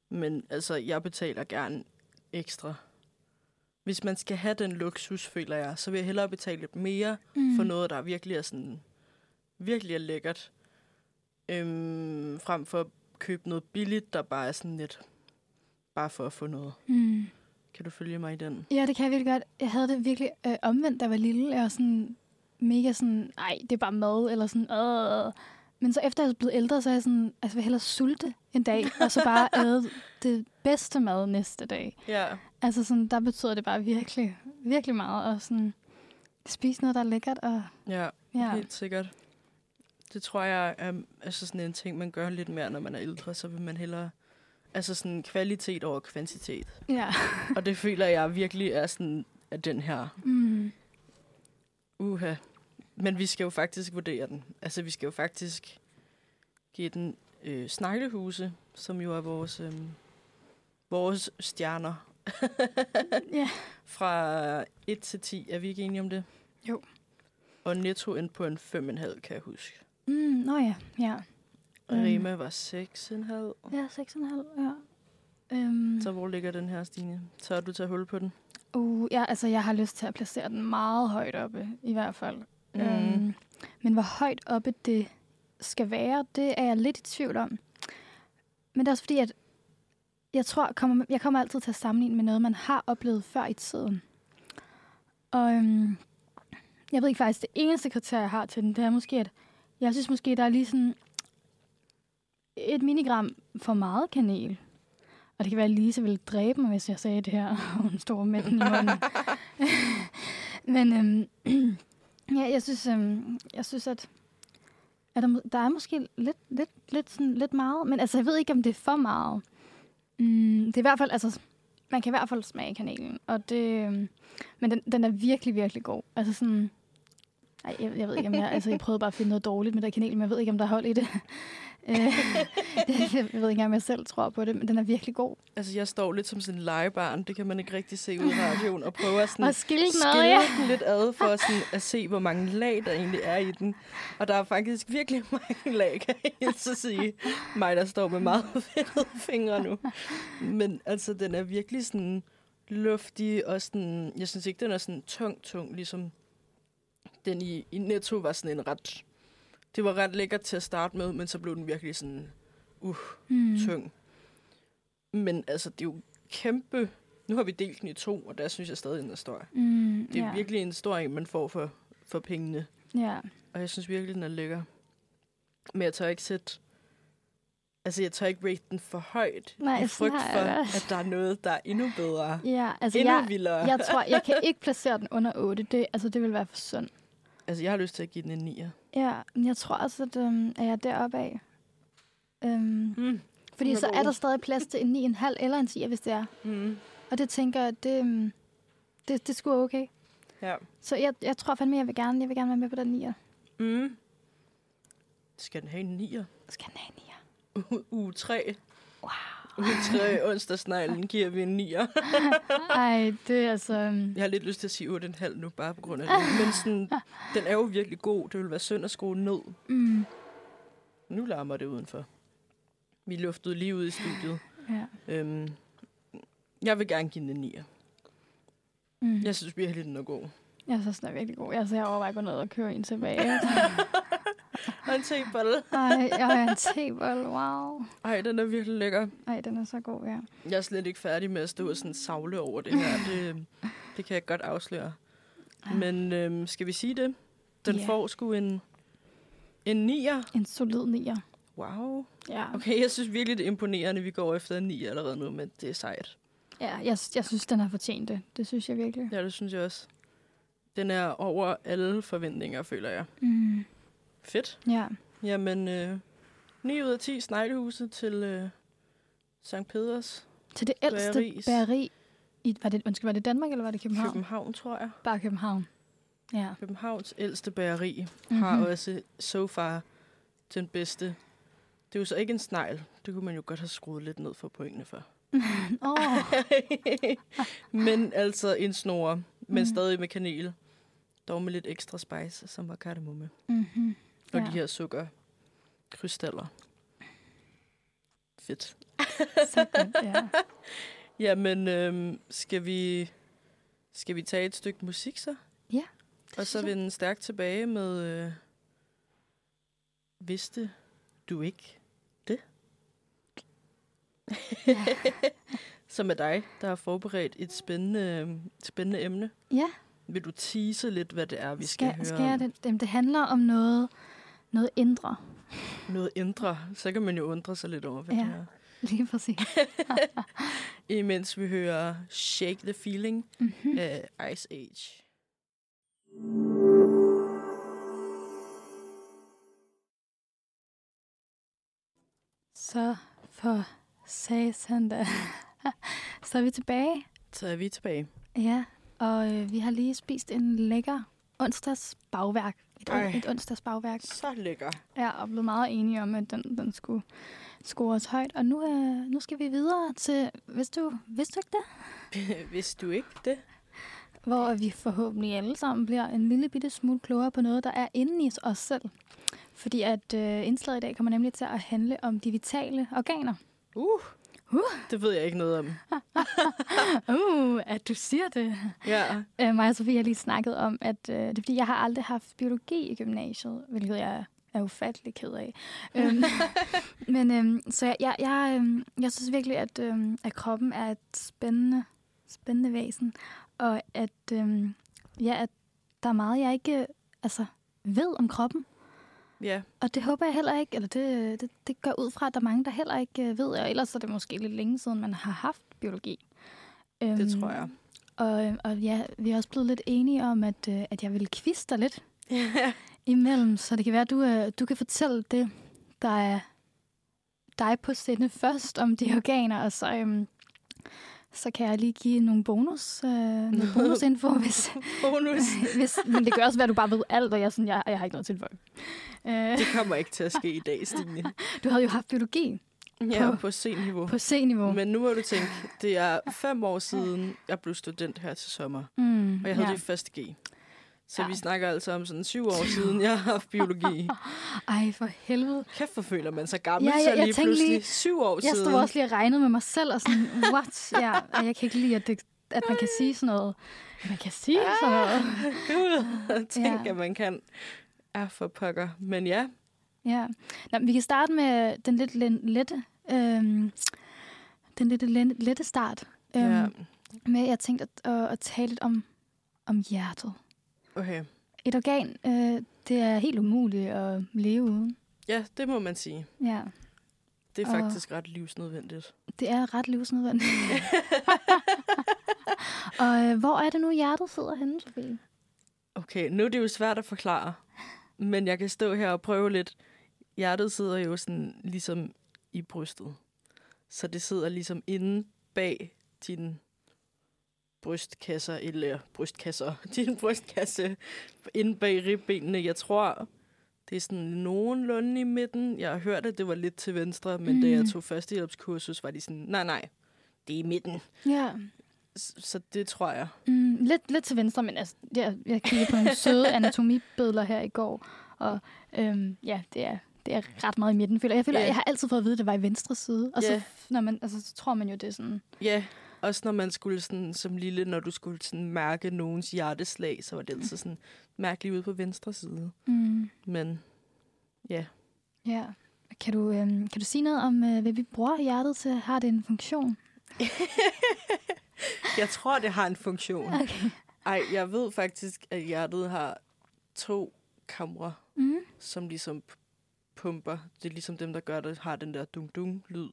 S2: Men altså, jeg betaler gerne ekstra hvis man skal have den luksus, føler jeg, så vil jeg hellere betale lidt mere
S3: Mm.
S2: for noget, der virkelig er sådan, virkelig er lækkert, øhm, frem for at købe noget billigt, der bare er sådan lidt, bare for at få noget.
S3: Mm.
S2: Kan du følge mig i den?
S3: Ja, det kan jeg virkelig godt. Jeg havde det virkelig øh, omvendt, da jeg var lille. Jeg var sådan mega sådan, nej, det er bare mad, eller sådan, øh. Men så efter jeg er blevet ældre, så er jeg sådan, altså jeg vil hellere sulte en dag, og så bare æde det bedste mad næste dag.
S2: Ja.
S3: Altså sådan, der betyder det bare virkelig, virkelig meget, og sådan spise noget, der er lækkert, og
S2: Ja,
S3: ja.
S2: helt sikkert. Det tror jeg er altså sådan en ting, man gør lidt mere, når man er ældre, så vil man hellere, altså sådan kvalitet over kvantitet.
S3: Ja.
S2: Og det føler jeg virkelig er sådan, at den her,
S3: Mm.
S2: uha. Men vi skal jo faktisk vurdere den. Altså, vi skal jo faktisk give den øh, sneglehuse, som jo er vores, øh, vores stjerner.
S3: Ja.
S2: Fra 1 til 10. Er vi ikke enige om det?
S3: Jo.
S2: Og netto ind på en 5,5, kan jeg huske.
S3: Mm, nå ja, ja. Mm.
S2: Rema var 6,5.
S3: Ja, 6,5, ja. Um,
S2: Så hvor ligger den her, Stine? Har du taget hul på den?
S3: uh, ja, altså jeg har lyst til at placere den meget højt oppe, i hvert fald.
S2: Mm.
S3: Øhm, men hvor højt oppe det skal være, det er jeg lidt i tvivl om. Men det er også fordi, at jeg tror, kommer, jeg kommer altid til at sammenligne med noget, man har oplevet før i tiden. Og øhm, jeg ved ikke faktisk, det eneste kriterie, jeg har til den, det er måske, at jeg synes måske, der er lige sådan et milligram for meget kanel. Og det kan være, at Lise ville dræbe mig, hvis jeg sagde det her, og hun står med den i munden. Men øhm, ja, jeg synes, øhm, jeg synes at, at der, der er måske lidt, lidt, lidt, sådan, lidt meget. Men altså, jeg ved ikke, om det er for meget. Mm, det er i hvert fald, altså, man kan i hvert fald smage kanelen. Og det, øhm, men den, den er virkelig, virkelig god. Altså sådan, ej, jeg, jeg ved ikke, om jeg, altså, jeg prøvede bare at finde noget dårligt med der kanel, men jeg ved ikke, om der er hold i det. Øh, jeg ved ikke engang, om jeg selv tror på det, men den er virkelig god.
S2: Altså, jeg står lidt som sådan en legebarn. Det kan man ikke rigtig se ud i radioen. Og prøver sådan
S3: Og skille noget,
S2: skille
S3: ja.
S2: den lidt ad for sådan at se, hvor mange lag, der egentlig er i den. Og der er faktisk virkelig mange lag, kan jeg så sige. Mig, der står med meget fedtede fingre nu. Men altså, den er virkelig sådan luftig, og sådan, jeg synes ikke, den er sådan tung, tung, ligesom den i, i Netto var sådan en ret... Det var ret lækkert til at starte med, men så blev den virkelig sådan
S3: Mm.
S2: tung. Men altså, det er jo kæmpe... Nu har vi delt den i to, og der synes jeg stadig, den er stor.
S3: Mm,
S2: Det er
S3: ja.
S2: virkelig en stor en, man får for, for pengene.
S3: Ja.
S2: Og jeg synes virkelig, den er lækker. Men jeg tør ikke sætte... Altså, jeg tør ikke rate den for højt.
S3: Nej,
S2: I frygt for, at der er noget, der er endnu bedre.
S3: Ja, altså
S2: endnu
S3: jeg,
S2: vildere.
S3: jeg tror, jeg kan ikke placere den under 8. Det, altså, det vil være for synd.
S2: Altså, jeg har lyst til at give den en 9'er.
S3: Ja, jeg tror også, at øhm, er jeg deroppe af. Øhm,
S2: Mm.
S3: fordi
S2: er
S3: så er der stadig plads til en 9,5 eller en 10, hvis det er.
S2: Mm.
S3: Og det tænker jeg, det, øhm, det, det skulle okay.
S2: Ja.
S3: Så jeg, jeg tror fandme, jeg vil gerne, jeg vil gerne være med på den 9'er.
S2: Mm. Skal den have en 9'er?
S3: Skal den have en 9'er?
S2: Uge 3.
S3: Wow.
S2: 3 onsdagsneglen giver vi en 9'er.
S3: Ej, det er altså... øhm,
S2: Jeg har lidt lyst til at sige 8,5 nu, bare på grund af det. Men sådan, den er jo virkelig god. Det vil være synd at skrue ned.
S3: Mm,
S2: Nu larmer det udenfor. Vi luftede lige ud i studiet.
S3: ja.
S2: Øhm, jeg vil gerne give den en 9'er.
S3: Mm.
S2: Jeg synes virkelig, den er god.
S3: Jeg synes, den er virkelig god. Altså, jeg overvejer at gå ned og køre en tilbage.
S2: Og en tebolle.
S3: Ej, har en tebold. Wow.
S2: Ej, den er virkelig lækker.
S3: Ej, den er så god, ja.
S2: Jeg er slet ikke færdig med at stå og sådan savle over det her. Det, det kan jeg godt afsløre. Men øhm, skal vi sige det? Den
S3: Ja.
S2: får sgu en, en 9'er.
S3: En solid nier.
S2: Wow.
S3: Ja.
S2: Okay, jeg synes virkelig, det er imponerende, vi går efter en 9 allerede nu, men det er sejt.
S3: ja jeg, jeg synes, den har fortjent det. Det synes jeg virkelig.
S2: Ja, det synes jeg også. Den er over alle forventninger, føler jeg.
S3: Mm.
S2: Fedt.
S3: Ja.
S2: Jamen, øh, 9 ud af 10 sneglehuset til øh, St. Peders
S3: Til det ældste
S2: Bageris.
S3: bageri. I, var det, undskyld, var det Danmark, eller var det København?
S2: København, tror jeg.
S3: Bare København. Ja.
S2: Københavns ældste bageri
S3: Mm-hmm.
S2: har også so far den bedste. Det er jo så ikke en snegl. Det kunne man jo godt have skruet lidt ned for pointene for.
S3: Oh,
S2: men altså en snore, men
S3: Mhm.
S2: stadig med kanel. Dog med lidt ekstra spice, som var kardemomme.
S3: mm-hmm.
S2: Og
S3: Ja.
S2: de her sukkerkrystaller. Fedt.
S3: Så godt, ja.
S2: Jamen, øhm, skal vi Skal vi tage et stykke musik så?
S3: Ja,
S2: Og så
S3: jeg.
S2: vende stærkt tilbage med... Øh, vidste du ikke det? Som er dig, der har forberedt et spændende, spændende emne.
S3: Ja,
S2: Vil du tease lidt, hvad det er, vi skal,
S3: skal,
S2: høre
S3: skal jeg det? Jamen, det handler om noget, noget indre.
S2: Noget indre. Så kan man jo undre sig lidt over, hvad
S3: Ja.
S2: det er.
S3: Lige præcis.
S2: Imens vi hører Shake the Feeling
S3: Mm-hmm.
S2: af Ice Age.
S3: Så for satan da. Så er vi tilbage.
S2: Så er vi tilbage.
S3: Ja, og øh, vi har lige spist en lækker onsdags bagværk. Et,
S2: Ej.
S3: et onsdags bagværk.
S2: Så lækker.
S3: Ja, og blev meget enige om, at den, den skulle scores højt. Og nu, øh, nu skal vi videre til, hvis du, vidste du ikke det?
S2: Hvis du ikke det.
S3: Hvor vi forhåbentlig alle sammen bliver en lille bitte smule klogere på noget, der er inde i os selv. Fordi at øh, indslaget i dag kommer nemlig til at handle om de vitale organer.
S2: Uh.
S3: Uh.
S2: Det ved jeg ikke noget om.
S3: Uh, at du siger det.
S2: Ja.
S3: Øh, mig og Sofie har lige snakket om, at øh, det er fordi, jeg har aldrig haft biologi i gymnasiet, hvilket jeg er ufattelig ked af. øhm, men øhm, så jeg, jeg, jeg, øhm, jeg synes virkelig, at, øhm, at kroppen er et spændende, spændende væsen, og at, øhm, ja, at der er meget, jeg ikke altså, ved om kroppen.
S2: Ja.
S3: Og det håber jeg heller ikke, eller det, det, det går ud fra, at der er mange, der heller ikke øh, ved, og ellers er det måske lidt længe siden, man har haft biologi.
S2: Det
S3: Øhm,
S2: tror jeg.
S3: og, og ja, vi er også blevet lidt enige om, at, øh, at jeg vil kviste dig lidt imellem, så det kan være, at du, øh, du kan fortælle det, der er dig på sinde først om de organer, og så, øhm, så kan jeg lige give nogle bonus, øh, nogle bonusinfo, hvis,
S2: Bonus.
S3: hvis, men det kan også være, at du bare ved alt, og jeg, sådan, jeg, jeg har ikke noget tilføje. Øh,
S2: Det kommer ikke til at ske i dag, Stine.
S3: du havde jo haft biologi
S2: Ja,
S3: På-
S2: på C-niveau.
S3: på C-niveau.
S2: Men nu må du tænke, det er fem år siden, jeg blev student her til sommer.
S3: mm,
S2: Og jeg havde
S3: ja.
S2: det første G. Så
S3: Ja.
S2: vi snakker altså om sådan syv år siden, jeg har haft biologi.
S3: Ej, for helvede.
S2: Kæft, hvor føler man sig gammel,
S3: Ja,
S2: så
S3: jeg- jeg
S2: lige
S3: tænkte
S2: pludselig
S3: lige-
S2: syv år
S3: Jeg
S2: siden.
S3: stod også lige og regnede med mig selv, og sådan, what? Ja, og jeg kan ikke lide, at, det, at man kan sige sådan noget. Man kan sige sådan noget.
S2: Gud, tænk,
S3: Ja.
S2: at man kan. Er for pokker. Men ja,
S3: Ja. Nå, vi kan starte med den lidt lette, øhm, den lidt lette start. Øhm,
S2: ja.
S3: Med, jeg tænkte at, at, at tale lidt om, om hjertet.
S2: Okay.
S3: Et organ, øh, det er helt umuligt at leve uden.
S2: Ja, det må man sige.
S3: Ja,
S2: Det er
S3: Og-
S2: faktisk ret livsnødvendigt.
S3: det er ret livsnødvendigt. og øh, hvor er det nu, hjertet sidder henne, Sofie?
S2: Okay, nu er det jo svært at forklare. Men jeg kan stå her og prøve lidt. Hjertet sidder jo sådan ligesom i brystet. Så det sidder ligesom inde bag din brystkasser, eller brystkasser, din brystkasse, inde bag ribbenene. Jeg tror, det er sådan nogenlunde i midten. Jeg har hørt, at det var lidt til venstre, men mm. da jeg
S3: Mm.
S2: tog førstehjælpskursus, var de sådan, nej, nej, det er i midten.
S3: Ja,
S2: Så det tror jeg.
S3: Mm, lidt, lidt til venstre, men altså, jeg, jeg kiggede på nogle søde anatomibilleder her i går, og øhm, ja, det er, det er ret meget i midten. Føler. Jeg føler,
S2: Ja.
S3: jeg har altid fået at vide, at det var i venstre side, og så,
S2: Ja.
S3: når man, altså, så tror man jo, det er sådan...
S2: Ja, også når man skulle sådan, som lille, når du skulle sådan mærke nogens hjerteslag, så var det altid sådan mærkeligt ude på venstre side.
S3: Mm,
S2: Men ja,
S3: ja. Kan du, øhm, kan du sige noget om, øh, hvad vi bruger hjertet til? Har det en funktion?
S2: jeg tror, det har en funktion.
S3: Okay.
S2: Ej, jeg ved faktisk, at hjertet har to kamre,
S3: Mm.
S2: som ligesom pumper. Det er ligesom dem, der gør det, har den der dung-dung-lyd.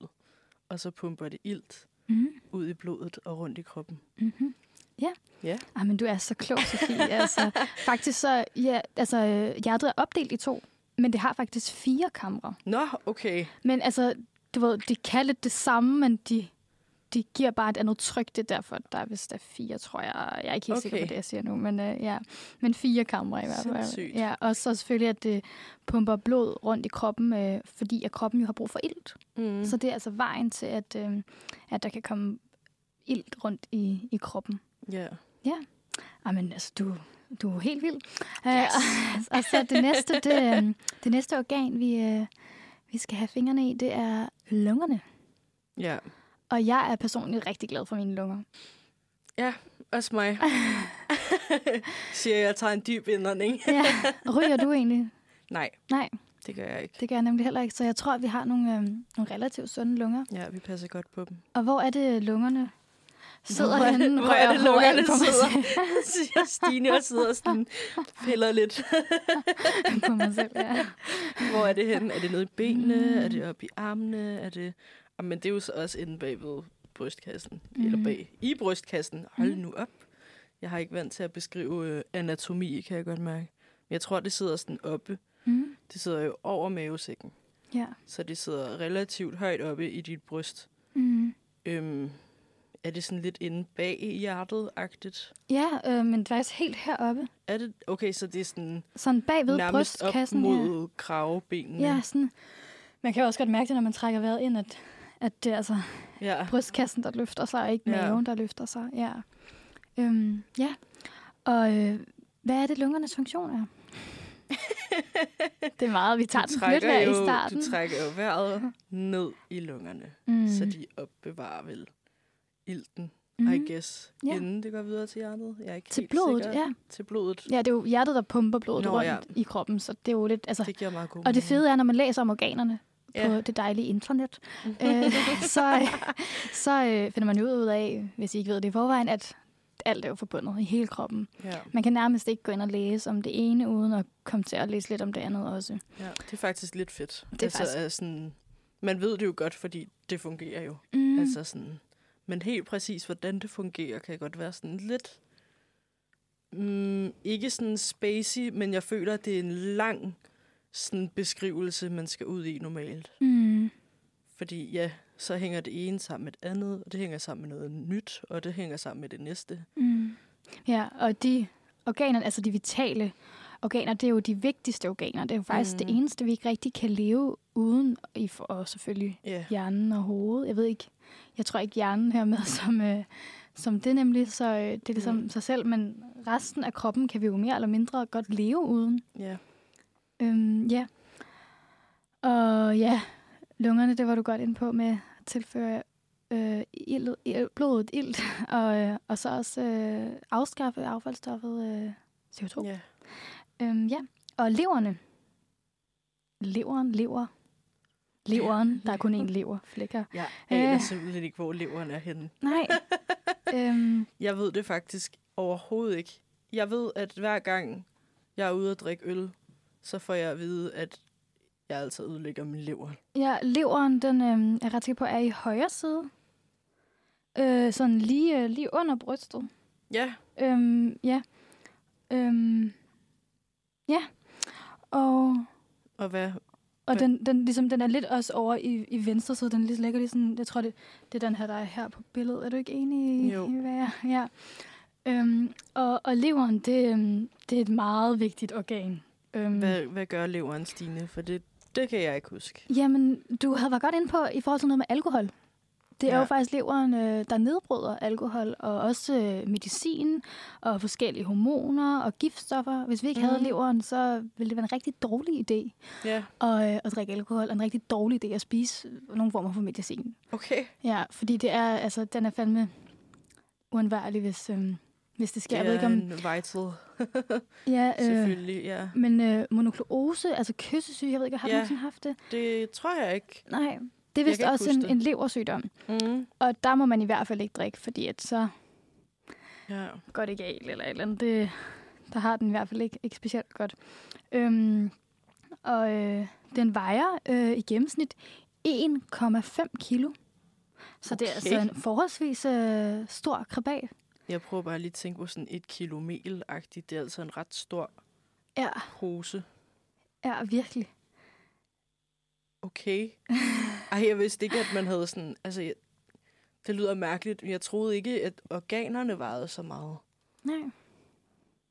S2: Og så pumper det ilt
S3: Mm.
S2: ud i blodet og rundt i kroppen.
S3: Mm-hmm. Ja.
S2: Ja.
S3: Ej, men du er så klog, Sofie. altså, faktisk så, ja, altså, hjertet er opdelt i to, men det har faktisk fire kamre.
S2: Nå, okay.
S3: Men altså, du ved, de kan lidt det samme, men de, de giver bare et andet tryk. Det er derfor, der er vist er fire, tror jeg. Jeg er ikke helt okay. sikker på det, jeg siger nu, men øh, ja. Men fire kamre i hvert fald.
S2: Sindssygt.
S3: Ja, og så selvfølgelig, at det pumper blod rundt i kroppen, øh, fordi at kroppen jo har brug for ilt.
S2: Mm.
S3: Så det er altså vejen til, at, øh, at der kan komme ilt rundt i, i kroppen.
S2: Ja.
S3: Jamen, altså, du, du er helt vild. Yes. og så det næste, det, øh, det næste organ, vi, øh, vi skal have fingrene i, det er lungerne.
S2: Ja.
S3: Og jeg er personligt rigtig glad for mine lunger.
S2: også mig. Siger jeg, tager en dyb indånding.
S3: ja. Ryger du egentlig?
S2: Nej,
S3: Nej,
S2: det gør jeg ikke.
S3: det gør jeg nemlig heller ikke. Så jeg tror, at vi har nogle, øhm, nogle relativt sunde lunger.
S2: Ja, vi passer godt på dem.
S3: Og hvor er det lungerne sidder
S2: Hvor er det-
S3: henne?
S2: hvor er det, lungerne
S3: på
S2: sidder? Siger Stine og sidder sådan piller lidt.
S3: på mig selv, ja.
S2: Hvor er det henne? Er det nede i benene?
S3: Mm.
S2: Er det oppe i armene? Er det... Men det er jo så også inde bag ved brystkassen. Mm. Eller bag i brystkassen. Hold
S3: Mhm.
S2: nu op. Jeg har ikke vant til at beskrive øh, anatomi, kan jeg godt mærke. Men jeg tror, det sidder sådan oppe.
S3: Mm.
S2: Det sidder jo over mavesækken.
S3: Ja.
S2: Så det sidder relativt højt oppe i dit bryst.
S3: Mm.
S2: Øhm, er det sådan lidt inde bag i hjertet-agtigt?
S3: Ja, øh, men faktisk helt heroppe.
S2: Er det? Okay, så det er sådan
S3: Sådan bag ved
S2: nærmest op
S3: brystkassen.
S2: mod
S3: ja.
S2: kravebenene.
S3: ja, sådan. Man kan også godt mærke det, når man trækker vejret ind, at, at det er altså
S2: ja.
S3: brystkassen, der løfter sig, og ikke
S2: Ja.
S3: maven, der løfter sig. Ja. Øhm, ja. Og øh, hvad er det, lungernes funktion er? det er meget, vi tager
S2: Du
S3: den lidt her
S2: jo,
S3: i starten.
S2: du trækker jo vejret ned i lungerne,
S3: mm.
S2: så de opbevarer vel ilten, mm. I guess,
S3: Ja.
S2: inden det går videre til hjertet. Jeg er ikke
S3: Til blodet,
S2: sikker.
S3: ja.
S2: Til blodet.
S3: Ja, det er jo hjertet, der pumper blodet
S2: Nå,
S3: rundt
S2: ja.
S3: i kroppen, så det er jo lidt... Altså,
S2: Det giver meget god
S3: og det fede er, når man læser om organerne
S2: Ja.
S3: på det dejlige internet, øh, så, så øh, finder man jo ud af, hvis I ikke ved det i forvejen, at alt er jo forbundet i hele kroppen.
S2: Ja.
S3: Man kan nærmest ikke gå ind og læse om det ene, uden at komme til at læse lidt om det andet også.
S2: ja, det er faktisk lidt fedt.
S3: Det er
S2: altså,
S3: faktisk-
S2: er sådan, man ved det jo godt, fordi det fungerer jo.
S3: Mm.
S2: Mm. Altså sådan, men helt præcis, hvordan det fungerer, kan godt være sådan lidt... Mm, ikke sådan spacey, men jeg føler, at det er en lang sådan beskrivelse, man skal ud i normalt.
S3: Mm.
S2: Fordi ja, så hænger det ene sammen med det andet, og det hænger sammen med noget nyt, og det hænger sammen med det næste.
S3: Mm. Ja, og de organer, altså de vitale organer, det er jo de vigtigste organer. Det er jo faktisk mm. det eneste, vi ikke rigtig kan leve uden, i for, og selvfølgelig
S2: Ja.
S3: hjernen og hovedet. Jeg ved ikke, jeg tror ikke hjernen hører med som, øh, som det nemlig, så øh, det er ligesom
S2: Mm.
S3: sig selv, men resten af kroppen kan vi jo mere eller mindre godt leve uden.
S2: Ja.
S3: Øhm, ja. Og ja, lungerne, det var du godt ind på med at tilføre øh, ild, ild, blodet ilt, og, øh, og så også øh, afskaffe affaldsstoffet øh, CO2.
S2: ja.
S3: Øhm, ja, og leverne. Leveren, lever. Leveren, der er kun én lever, flækker.
S2: Jeg aner
S3: Øh.
S2: simpelthen ikke, hvor leveren er henne.
S3: Nej. øhm,
S2: Jeg ved det faktisk overhovedet ikke. Jeg ved, at hver gang jeg er ude at drikke øl, så får jeg at vide, at jeg altid ødelægger min lever.
S3: ja, leveren, den øh, er ret sikker på, er i højre side. Øh, sådan lige, øh, lige under brystet.
S2: Ja,
S3: Øhm, ja. Øhm, ja. Og,
S2: og hvad?
S3: og den, den, ligesom, den er lidt også over i, i venstre side. Den lige ligger lige sådan, jeg tror, det, det er den her, der er her på billedet. Er du ikke enig i,
S2: Jo.
S3: i hvad jeg Ja. Øhm, og, og leveren, det, øhm, det er et meget vigtigt organ. Øhm,
S2: Hvad, hvad gør leveren, Stine? For det, det kan jeg ikke huske.
S3: Jamen, du havde været godt ind på i forhold til noget med alkohol. Det er
S2: Ja.
S3: jo faktisk leveren, øh, der nedbryder alkohol, og også øh, medicin, og forskellige hormoner og giftstoffer. Hvis vi ikke mm. havde
S2: Mhm.
S3: leveren, så ville det være en rigtig dårlig idé
S2: Ja,
S3: at, øh, at drikke alkohol, og en rigtig dårlig idé at spise nogle former for medicin.
S2: okay.
S3: Ja, fordi det er, altså, den er fandme uundværlig, hvis, øh, hvis det sker.
S2: Det
S3: Jeg ved
S2: er
S3: ikke, om,
S2: en vital,
S3: ja, øh,
S2: selvfølgelig, ja.
S3: men øh, monokloose, altså kyssesyge, jeg ved ikke, har du
S2: Ja.
S3: nogensinde haft det?
S2: Det tror jeg ikke.
S3: Nej, det er vist også en,
S2: det.
S3: en leversygdom.
S2: Mm.
S3: Og der må man i hvert fald ikke drikke, fordi at så
S2: Ja.
S3: går det galt eller et eller andet. Det, der har den i hvert fald ikke, ikke specielt godt. Øhm, og øh, den vejer øh, i gennemsnit 1,5 kilo. Så det er
S2: Okay.
S3: altså en forholdsvis øh, stor krabat.
S2: Jeg prøver bare lige at tænke på sådan et kilo mel-agtigt. Det er altså en ret stor
S3: Ja,
S2: pose.
S3: ja, virkelig.
S2: Okay. Ej, jeg vidste ikke, at man havde sådan... Altså, jeg, det lyder mærkeligt, men jeg troede ikke, at organerne vejede så meget.
S3: Nej.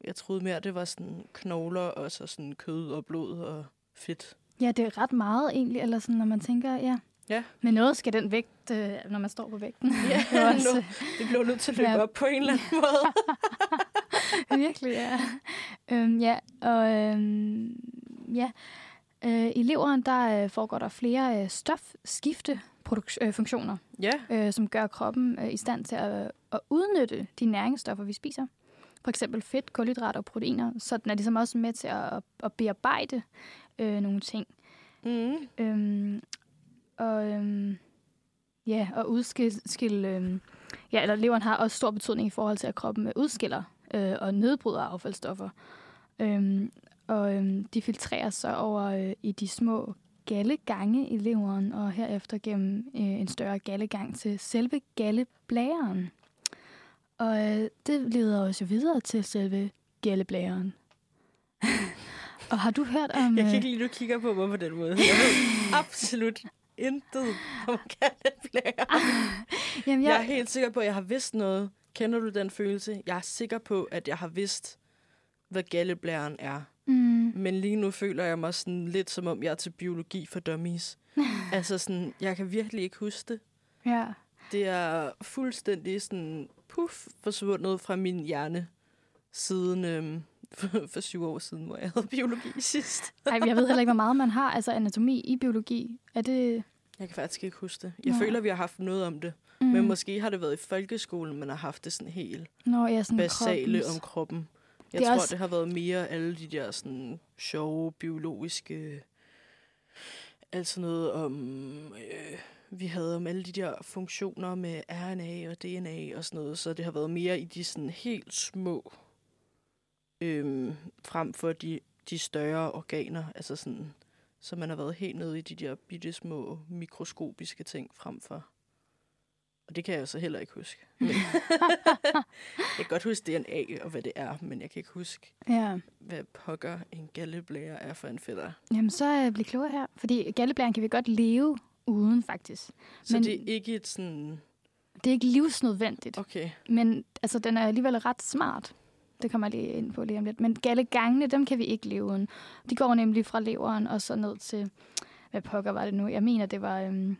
S2: Jeg troede mere, det var sådan knogler og så sådan kød og blod og fedt.
S3: Ja, det er ret meget egentlig, eller sådan, når man tænker, ja.
S2: Ja.
S3: Men noget skal den vægt, øh, når man står på vægten.
S2: Ja,
S3: det også,
S2: nu. Det blev nødt til at løbe
S3: Ja.
S2: op på en eller anden måde.
S3: Virkelig, ja. Øhm, ja, og øhm, ja. Øh, I leveren, der øh, foregår der flere øh, produk- øh, funktioner,
S2: Ja.
S3: øh, som gør kroppen øh, i stand til at, at udnytte de næringsstoffer, vi spiser. For eksempel fedt, kulhydrater og proteiner. Så den er ligesom også med til at, at bearbejde øh, nogle ting.
S2: Mm.
S3: Øhm, og øhm, ja, og udskille... Øhm, ja, eller leveren har også stor betydning i forhold til, at kroppen udskiller øh, og nedbryder affaldsstoffer. Øhm, og øhm, de filtreres så over øh, i de små gallegange i leveren, og herefter gennem øh, en større gallegang til selve galleblæren. Og øh, det leder os jo videre til selve galleblæren. og har du hørt om...
S2: Jeg kan
S3: øh,
S2: ikke at du kigger på mig på den måde. Jeg ved absolut intet om katteblære.
S3: Jamen,
S2: Jeg er helt sikker på, at jeg har vidst noget. Kender du den følelse? Jeg er sikker på, at jeg har vidst, hvad galleblæren er.
S3: Mm,
S2: Men lige nu føler jeg mig sådan lidt, som om jeg er til biologi for dummies. altså sådan, jeg kan virkelig ikke huske det.
S3: ja.
S2: Det er fuldstændig sådan, puff, forsvundet fra min hjerne siden øhm, for, for syv år siden, hvor jeg havde biologi sidst.
S3: Ej, jeg ved heller ikke, hvor meget man har. Altså anatomi i biologi. Er det...
S2: Jeg kan faktisk ikke huske det. Jeg
S3: Nå.
S2: føler, vi har haft noget om det.
S3: Mm.
S2: Men måske har det været i folkeskolen, man har haft det sådan helt
S3: jeg er sådan
S2: basale
S3: kroppens-
S2: om kroppen. Jeg
S3: Det
S2: tror,
S3: også-
S2: det har været mere alle de der sådan sjove, biologiske... Altså noget om... Øh, vi havde om alle de der funktioner med RNA og DNA og sådan noget, så det har været mere i de sådan helt små, øhm, frem for de, de større organer, altså sådan, så man har været helt nede i de der bitte små mikroskopiske ting frem for. Og det kan jeg så heller ikke huske. Jeg kan godt huske DNA og hvad det er, men jeg kan ikke huske,
S3: Ja.
S2: hvad pokker en galleblære er for en fætter.
S3: Jamen, så øh, bliv klogere her. Fordi galleblæren kan vi godt leve uden, faktisk.
S2: Så
S3: men,
S2: det er ikke et sådan...
S3: Det er ikke livsnødvendigt.
S2: Okay.
S3: Men altså, den er alligevel ret smart. Det kommer jeg lige ind på lige om lidt. Men gallegangene, dem kan vi ikke leve uden. De går nemlig fra leveren og så ned til... Hvad pokker var det nu? Jeg mener, det var... Øhm,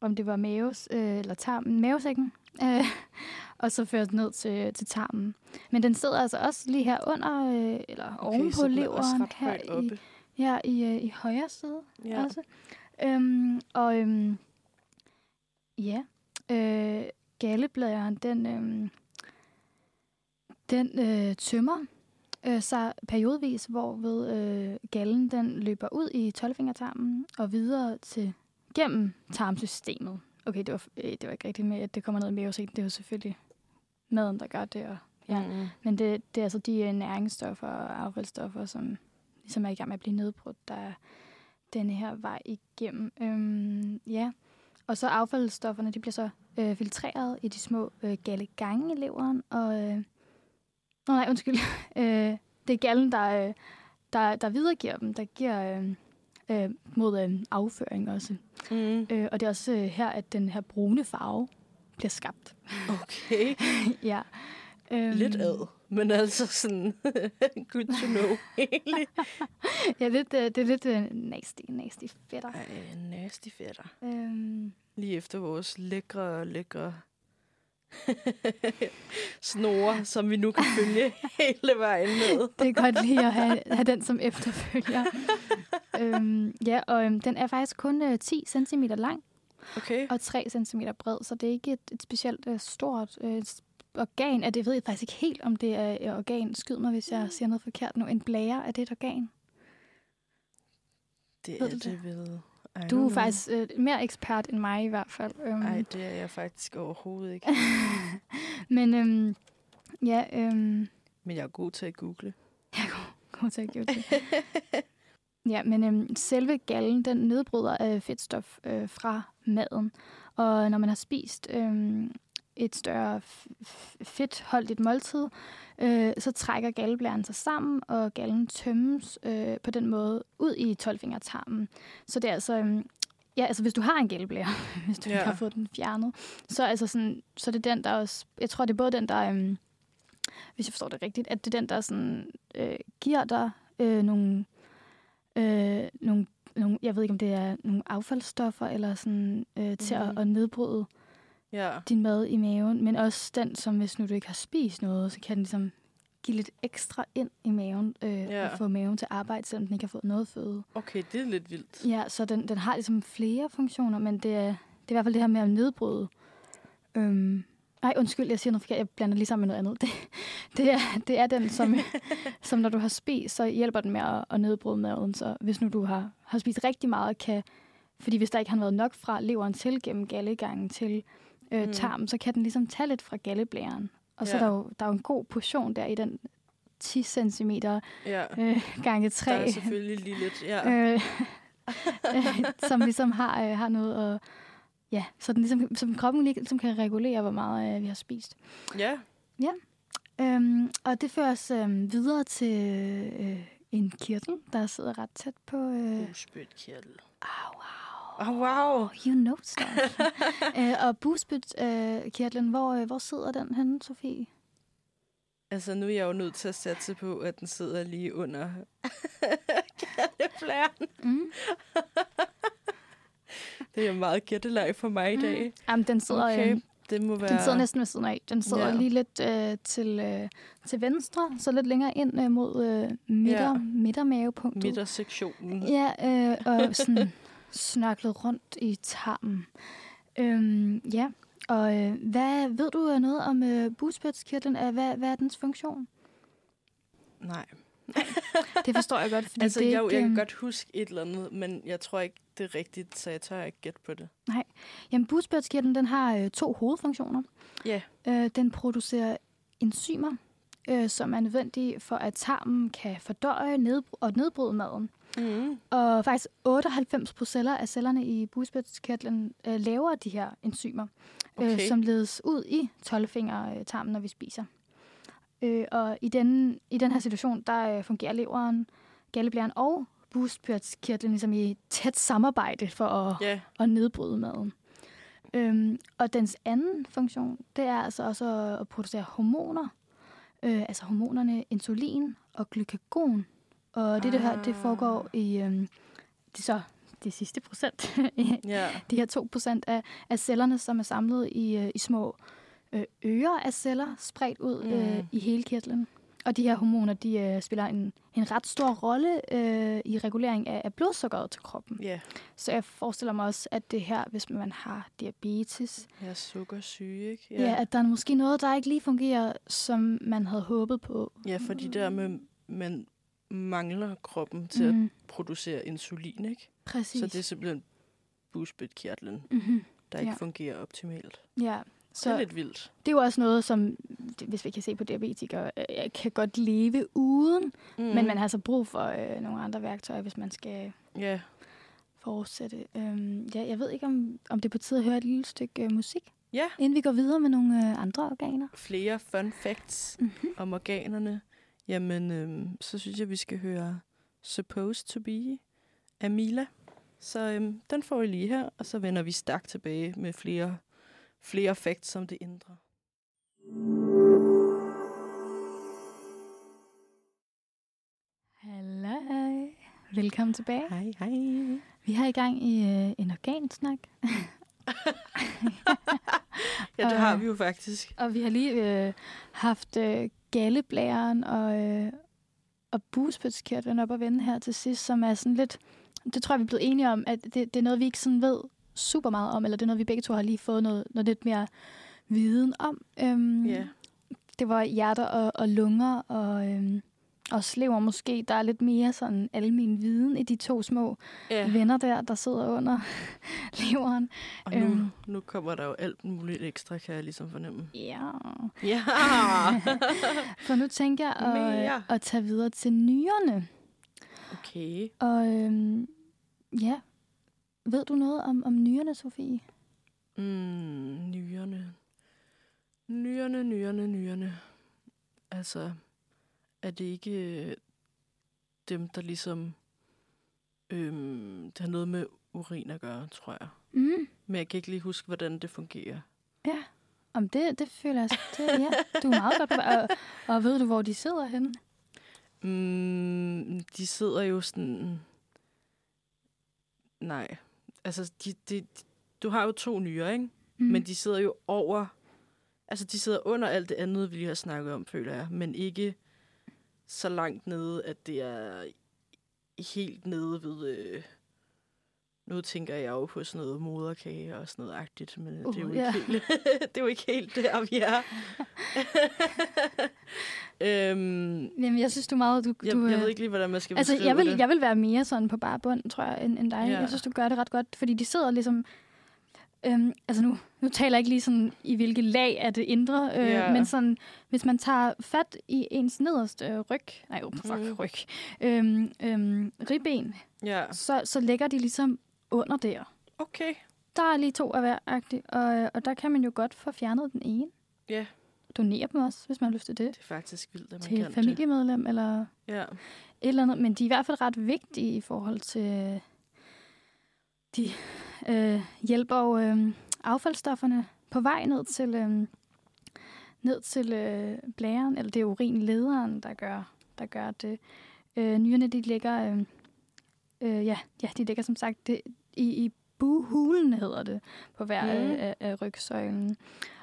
S3: om det var maves, øh, eller tarmen, mavesækken. Øh, og så ført ned til, til tarmen. Men den sidder altså også lige her under, øh, eller okay, oven på
S2: så den også
S3: leveren her i. Ja, i, øh, i højre side
S2: Ja.
S3: også. Øhm, og øhm, ja, øh, galleblæren, den, øhm, den øh, tømmer øh, sig periodvis, hvor ved øh, gallen den løber ud i 12-fingertarmen og videre til gennem tarmsystemet. Okay, det var, øh, det var ikke rigtigt med, at det kommer ned i mavesækken. Det er jo selvfølgelig maden, der gør det. Og, ja.
S2: Mm.
S3: Men det, det er altså de øh, næringsstoffer og affaldsstoffer, som ligesom er i gang med at blive nedbrudt, der er denne her vej igennem. Øhm, ja. Og så affaldsstofferne, de bliver så øh, filtreret i de små øh, gallegange i leveren. Og, øh, nå nej, undskyld. øh, det er gallen, der, øh, der, der videregiver dem, der giver øh, øh, mod øh, afføring også.
S2: Mm.
S3: Øh, og det er også øh, her, at den her brune farve bliver skabt.
S2: Okay.
S3: ja. Øhm,
S2: Lidt ad. Men altså sådan, good to know, egentlig.
S3: Ja, lidt, øh, det er lidt nasty, nasty fætter.
S2: Ej, nasty fætter.
S3: Øhm,
S2: Lige efter vores lækre, lækre snore, som vi nu kan følge hele vejen med.
S3: det er godt lige at have, have den som efterfølger. øhm, ja, og øhm, den er faktisk kun øh, 10 cm lang
S2: Okay.
S3: og 3 cm bred, så det er ikke et, et specielt øh, stort øh, organ. Er det ved jeg faktisk ikke helt, om det er et organ. Skyd mig, hvis jeg siger noget forkert nu. En blære, er det et organ?
S2: Det
S3: ved
S2: er
S3: du
S2: det vel.
S3: Du er faktisk øh, mere ekspert end mig i hvert fald. Øhm,
S2: Nej, det er jeg faktisk overhovedet ikke.
S3: Men øhm, ja, øhm,
S2: Men jeg er god til at google.
S3: God til at det. ja, men øhm, selve gallen, den nedbryder øh, fedtstof øh, fra maden. Og når man har spist øhm, et større fedtholdigt måltid, øh, så trækker galleblæren sig sammen, og gallen tømmes øh, på den måde ud i 12-fingertarmen. Så det er altså... Øhm, Ja, altså hvis du har en galleblære, hvis du ja. Ikke har fået den fjernet, så, altså sådan, så er det den, der også... Jeg tror, det er både den, der... Øhm, hvis jeg forstår det rigtigt, at det er den, der sådan, øh, giver dig øh, nogle, øh, nogle, nogle, jeg ved ikke, om det er nogle affaldsstoffer, eller sådan, øh, til
S2: Mhm.
S3: at, at nedbryde
S2: Ja.
S3: din mad i maven, men også den, som hvis nu du ikke har spist noget, så kan den ligesom give lidt ekstra ind i maven, øh,
S2: Ja.
S3: og få maven til at arbejde, selvom den ikke har fået noget føde.
S2: Okay, det er lidt vildt.
S3: Ja, så den, den har ligesom flere funktioner, men det er, det er i hvert fald det her med at nedbryde. Øhm, nej, undskyld, jeg siger noget forkert. Jeg blander lige sammen med noget andet. Det, det, er, det er den, som, som når du har spist, så hjælper den med at, at nedbryde maden. Så hvis nu du har, har spist rigtig meget, kan, fordi hvis der ikke har været nok fra leveren til gennem gallegangen til øh,
S2: Mm.
S3: tarmen, så kan den ligesom tage lidt fra galleblæren. Og så
S2: Ja.
S3: er der, jo, der er jo en god portion der i den 10 cm
S2: Ja,
S3: øh, gange 3.
S2: der er selvfølgelig lige lidt... Ja.
S3: øh, øh, som ligesom har, øh, har noget at... Ja, så den ligesom, som kroppen ligesom kan regulere, hvor meget øh, vi har spist.
S2: ja.
S3: Øhm, og det fører os øh, videre til øh, en kirtel, der sidder ret tæt på... Øh,
S2: Bugspytkirtel.
S3: au, au.
S2: Oh, wow.
S3: You know stuff. øh, og bugspytkirtlen, hvor, øh, hvor sidder den henne, Sofie?
S2: Altså, nu er jeg jo nødt til at satse på, at den sidder lige under katteplæren.
S3: Mm.
S2: Det er meget gætteleg for mig i dag.
S3: Jamen, den sidder,
S2: Okay,
S3: øh,
S2: det må være...
S3: den sidder næsten ved siden af. Den sidder
S2: Ja.
S3: lige lidt øh, til, øh, til venstre, så lidt længere ind øh, mod øh, midter,
S2: Ja.
S3: midtermavepunktet.
S2: midtersektionen.
S3: Ja, øh, og sådan snørklet rundt i tarmen. Øhm, ja, og øh, hvad ved du noget om øh, bugspytkirtlen? Øh, Hvad, hvad er dens funktion?
S2: Nej.
S3: Det forstår jeg godt, fordi
S2: Altså,
S3: det er
S2: jeg, kan
S3: øhm,
S2: godt huske et eller andet, men jeg tror ikke, det er rigtigt, så jeg tør ikke gætte på det.
S3: Jamen, bugspytkirtlen, den har øh, to hovedfunktioner.
S2: Ja.
S3: Øh, den producerer enzymer, øh, som er nødvendige for, at tarmen kan fordøje nedbr- og nedbryde maden.
S2: Mm.
S3: Og faktisk 98 procent af cellerne i bugspytkirtlen øh, laver de her enzymer,
S2: Okay.
S3: øh, som ledes ud i 12-fingertarmen, når vi spiser. Øh, og i den, i den her situation, der øh, fungerer leveren, galleblæren og bugspytkirtlen ligesom i tæt samarbejde for at,
S2: Ja,
S3: at nedbryde maden. Øhm, og dens anden funktion, det er altså også at producere hormoner. Øh, altså hormonerne insulin og glykagon. Og det, det her, det foregår i øhm, det er så det sidste procent.
S2: ja.
S3: de her 2 procent af, af cellerne, som er samlet i, øh, i små øh, ører af celler, spredt ud øh,
S2: Mm.
S3: i hele kirtlen. Og de her hormoner, de øh, spiller en, en ret stor rolle øh, i regulering af, af blodsukkeret til kroppen.
S2: Ja,
S3: Så jeg forestiller mig også, at det her, hvis man har diabetes,
S2: er sukkersyge, ikke?
S3: ja. ja, at der er måske noget, der ikke lige fungerer, som man havde håbet på.
S2: ja fordi der med, man mangler kroppen til mm. At producere insulin, ikke?
S3: præcis.
S2: Så det er simpelthen bugspytkirtlen,
S3: mm-hmm.
S2: der ikke
S3: Ja.
S2: fungerer optimalt.
S3: Ja,
S2: Så
S3: så
S2: det er lidt vildt.
S3: det er jo også noget, som, hvis vi kan se på diabetikere, øh, kan godt leve uden,
S2: Mm.
S3: Men man har altså brug for øh, nogle andre værktøjer, hvis man skal
S2: Ja,
S3: fortsætte. Øhm, ja, jeg ved ikke, om, om det er på tide at høre et lille stykke øh, musik,
S2: ja.
S3: inden vi går videre med nogle øh, andre organer.
S2: flere fun facts
S3: Mm-hmm.
S2: om organerne. Jamen, øhm, så synes jeg, vi skal høre Supposed to Be af Mila. Så øhm, den får I lige her, og så vender vi stærkt tilbage med flere, flere facts om det indre.
S3: Hallo. Velkommen tilbage.
S2: Hej, hej.
S3: Vi har i gang i øh, en organsnak,
S2: Ja, det
S3: Og-
S2: har vi jo faktisk.
S3: og vi har lige øh, haft øh, galleblæren og, øh, og bugspytkirtlen op at vende her til sidst, som er sådan lidt... Det tror jeg, vi er blevet enige om, at det, det er noget, vi ikke sådan ved super meget om, eller det er noget, vi begge to har lige fået noget, noget lidt mere viden om. Øhm,
S2: Ja.
S3: Det var hjerter og, og lunger og, øhm, og slever måske. Der er lidt mere sådan almen viden i de to små
S2: ja.
S3: venner der, der sidder under leveren.
S2: Og nu,
S3: Øhm.
S2: nu kommer der jo alt muligt ekstra, kan jeg ligesom fornemme.
S3: Ja.
S2: Ja!
S3: For nu tænker jeg at,
S2: Mere.
S3: at tage videre til nyrerne.
S2: okay.
S3: Og øhm, ja, ved du noget om, om nyrerne, Sofie?
S2: Mm, nyrerne. Nyrerne, nyrerne, nyrerne. Altså, er det ikke øh, dem, der ligesom... Øhm, det har noget med urin at gøre, tror jeg.
S3: Mm.
S2: Men jeg kan ikke lige huske, hvordan det fungerer.
S3: Ja, om det, det føler jeg. Det, ja, du er meget godt og, og ved du, hvor de sidder henne?
S2: Mm, de sidder jo sådan... Nej. Altså, de, de, du har jo to nyrer, ikke?
S3: Mm.
S2: Men de sidder jo over... Altså, de sidder under alt det andet, vi lige har snakket om, føler jeg. Men ikke så langt nede, at det er helt nede ved... Øh, Nu tænker jeg jo på sådan noget moderkage og sådan noget agtigt, men
S3: Uh,
S2: det, er jo
S3: ja.
S2: ikke helt, det er jo ikke helt der, vi er. øhm,
S3: Jamen, jeg synes, du meget... Du,
S2: jeg,
S3: du,
S2: jeg
S3: øh,
S2: ved ikke lige, hvordan man skal
S3: Altså, jeg vil,
S2: det.
S3: jeg vil være mere sådan på bare bund, tror jeg, end, end dig.
S2: Ja.
S3: Jeg synes, du gør det ret godt, fordi de sidder ligesom... Øhm, altså nu, nu taler jeg ikke lige sådan, i hvilke lag af det indre, øh,
S2: Ja.
S3: men sådan, hvis man tager fat i ens nederste øh, ryg, nej, jo, fuck,
S2: Mm.
S3: ryg, øhm, øhm, ribben,
S2: Ja,
S3: så, så ligger de ligesom under der.
S2: okay.
S3: Der er lige to af hver, og, og der kan man jo godt få fjernet den ene.
S2: Ja.
S3: Donere dem også, hvis man har lyst til det.
S2: Det er faktisk vildt, at man
S3: Til
S2: kan
S3: familiemedlem, eller
S2: det. Ja.
S3: et eller andet, men de er i hvert fald ret vigtige i forhold til, de øh, hjælper jo øh, affaldsstofferne på vej ned til, øh, ned til øh, blæren, eller det er urinlederen, der gør, der gør det. Øh, nyrerne, de ligger, øh, øh, ja, ja, de ligger som sagt det, i, i buhulen, hedder det, på hver
S2: Mm.
S3: mm. af, af rygsøjlen.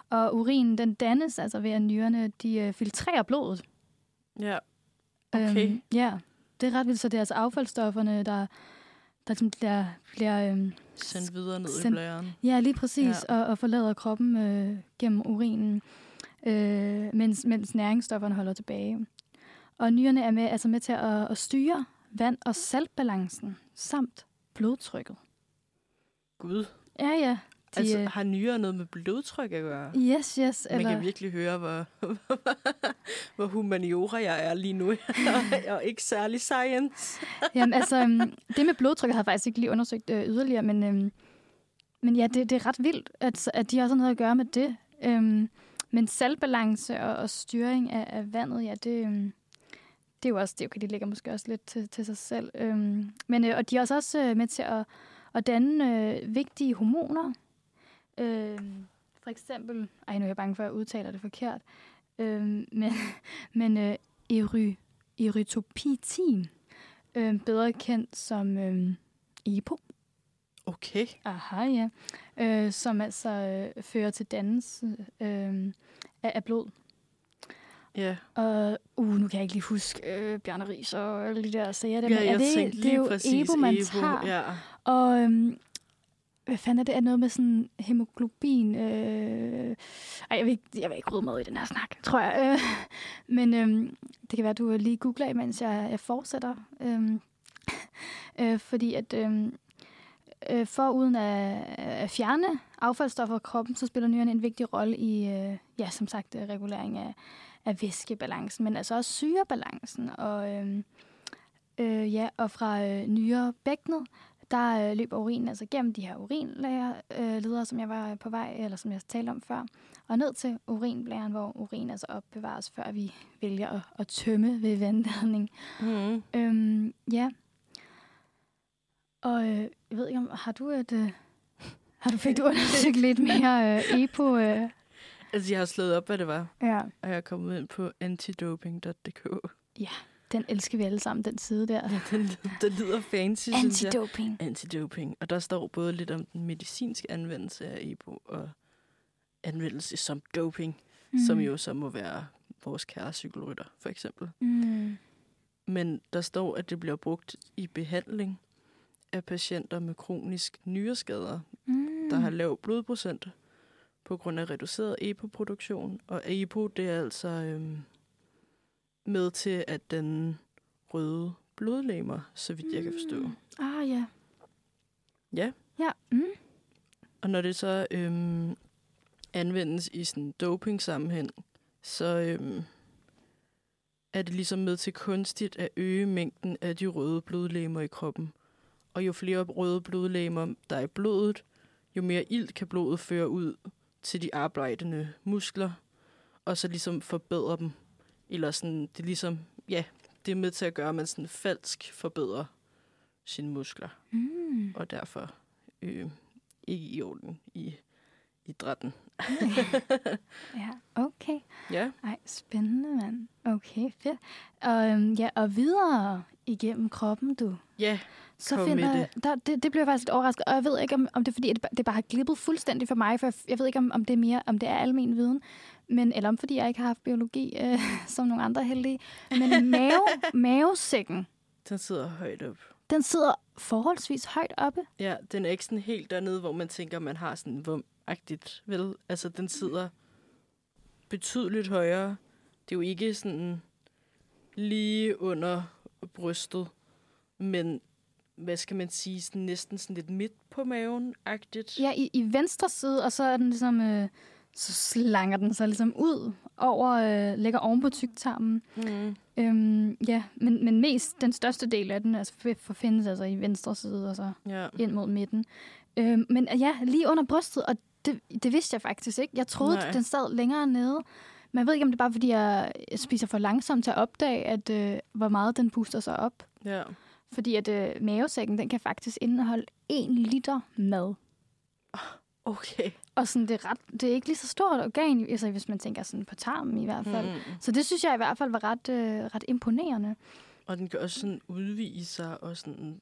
S3: Og urinen, den dannes altså ved, at nyrerne, de øh, filtrerer blodet.
S2: Ja. Okay.
S3: Øhm, ja, det er ret vildt. Så det er altså affaldsstofferne, der, der ligesom bliver, bliver øhm,
S2: Sendt videre ned i
S3: Sendt-
S2: blæren.
S3: ja, lige præcis,
S2: ja.
S3: Og, og forlader kroppen øh, gennem urinen, øh, mens, mens næringsstofferne holder tilbage. Og nyrerne er med, altså med til at, at styre vand- og saltbalancen, samt blodtrykket.
S2: Gud.
S3: Ja, ja. De,
S2: altså,
S3: øh,
S2: har nyere noget med blodtryk at gøre?
S3: yes, yes.
S2: Man
S3: Eller,
S2: kan virkelig høre, hvor, hvor humaniora jeg er lige nu. og ikke særlig science.
S3: Jamen, altså, øhm, det med blodtrykket har jeg faktisk ikke lige undersøgt øh, yderligere, men, øhm, men ja, det, det er ret vildt, at, at de også har noget at gøre med det. Øhm, men saltbalance og, og styring af, af vandet, ja, det, øhm, det er jo også, det okay, de ligger måske også lidt til, til sig selv. Øhm, men, øh, og de er også, også øh, med til at, at danne øh, vigtige hormoner. Øhm, for eksempel, ej, nu er jeg bange for, at jeg udtaler det forkert, øhm, men, men øh, ery, erytopitin, øh, bedre kendt som øh, EPO.
S2: Okay.
S3: Aha, ja. Øh, som altså øh, fører til dannelse øh, af, af blod.
S2: Ja.
S3: Og uh, nu kan jeg ikke lige huske øh, Bjarne Ries og alle de der sager. Der,
S2: ja,
S3: men er
S2: jeg
S3: det,
S2: tænkte
S3: det er
S2: lige
S3: jo
S2: præcis
S3: EPO, man
S2: Ebo.
S3: tager.
S2: Ja.
S3: Og øhm, hvad fanden er det? Er noget med sådan hemoglobin? Øh... Ej, jeg vil, ikke, jeg vil ikke rydde med i den her snak, tror jeg. Øh, men øh, det kan være, at du lige googler, mens jeg, jeg fortsætter. Øh, øh, fordi at øhm, øh, for uden at, at fjerne affaldsstoffer fra kroppen, så spiller nyrerne en vigtig rolle i, øh, ja, som sagt, øh, regulering af, af væskebalancen, men altså også syrebalancen. Og, øh, øh, ja, og fra øh, nyrebækkenet, der øh, løber urinen altså gennem de her urinlager, øh, som jeg var på vej, eller som jeg talte om før, og ned til urinblæren, hvor urin altså opbevares, før vi vælger at, at tømme ved vandladning.
S2: Mm.
S3: Øhm, ja. Og øh, jeg ved ikke om, har du et... Øh, har du fik du undersøgt lidt mere øh, EPO? Øh,
S2: Altså, jeg har slået op, hvad det var,
S3: ja,
S2: og jeg er kommet ind på antidoping.dk.
S3: den elsker vi alle sammen, den side der.
S2: Den, den lyder fancy, synes jeg.
S3: Antidoping.
S2: Antidoping. Og der står både lidt om den medicinske anvendelse af EPO og anvendelse som doping, mm. som jo så må være vores kære cykelrytter, for eksempel.
S3: Mm.
S2: Men der står, at det bliver brugt i behandling af patienter med kronisk nyreskader,
S3: Mm.
S2: der har lav blodprocent på grund af reduceret EPO-produktion. Og EPO, det er altså øhm, med til at den røde blodlegemer, så vidt jeg kan forstå.
S3: Mm. Ah, ja.
S2: Ja,
S3: Ja. Mm.
S2: og når det så øhm, anvendes i sådan doping-sammenhæng, så øhm, er det ligesom med til kunstigt at øge mængden af de røde blodlegemer i kroppen. Og jo flere røde blodlegemer, der er i blodet, jo mere ilt kan blodet føre ud til de arbejdende muskler, og så ligesom forbedre dem. Eller sådan, det er ligesom, ja, det er med til at gøre, at man sådan falsk forbedrer sine muskler,
S3: Mm.
S2: og derfor øh, ikke i orden i idrætten.
S3: Ja, okay.
S2: Ja,
S3: Ej, spændende, mand. Okay, fedt. Og, øhm, ja, og videre igennem kroppen, du.
S2: ja,
S3: Så
S2: Kom
S3: finder,
S2: med
S3: Der, det, det blev jeg faktisk lidt overrasket. Og jeg ved ikke, om, om det er fordi, det, det bare har glippet fuldstændig for mig. For jeg, jeg ved ikke, om, om det er mere, om det er almen viden. Men, eller om fordi jeg ikke har haft biologi, øh, som nogle andre heldige. Men mave, mavesækken,
S2: den sidder højt op.
S3: den sidder forholdsvis højt oppe.
S2: Ja, den er ikke sådan helt dernede, hvor man tænker, man har sådan vum-agtigt, vel? Altså, den sidder betydeligt højere. Det er jo ikke sådan lige under brystet, men hvad skal man sige, sådan næsten sådan lidt midt på maven-agtigt.
S3: Ja, i, i venstre side, og så er den ligesom... Øh, så slanger den sig ligesom ud over, øh, ligger oven på tyktarmen.
S2: Mm.
S3: Øhm, ja, men, men mest den største del af den altså, for, for findes altså i venstre side og så
S2: Ja.
S3: ind mod midten. Øhm, men ja, lige under brystet, og det, det vidste jeg faktisk ikke. Jeg troede.
S2: Nej.
S3: den sad længere nede. Men jeg ved ikke, om det er bare, fordi jeg spiser for langsomt til at opdage, at, øh, hvor meget den booster sig op.
S2: ja.
S3: Fordi at øh, mavesækken, den kan faktisk indeholde 1 liter mad.
S2: Okay.
S3: Og sådan, det, er ret, det er ikke lige så stort organ, altså, hvis man tænker sådan på tarmen i hvert fald. Mm.
S2: Mm.
S3: Så det synes jeg i hvert fald var ret, øh, ret imponerende.
S2: Og den kan også sådan udvide sig og sådan...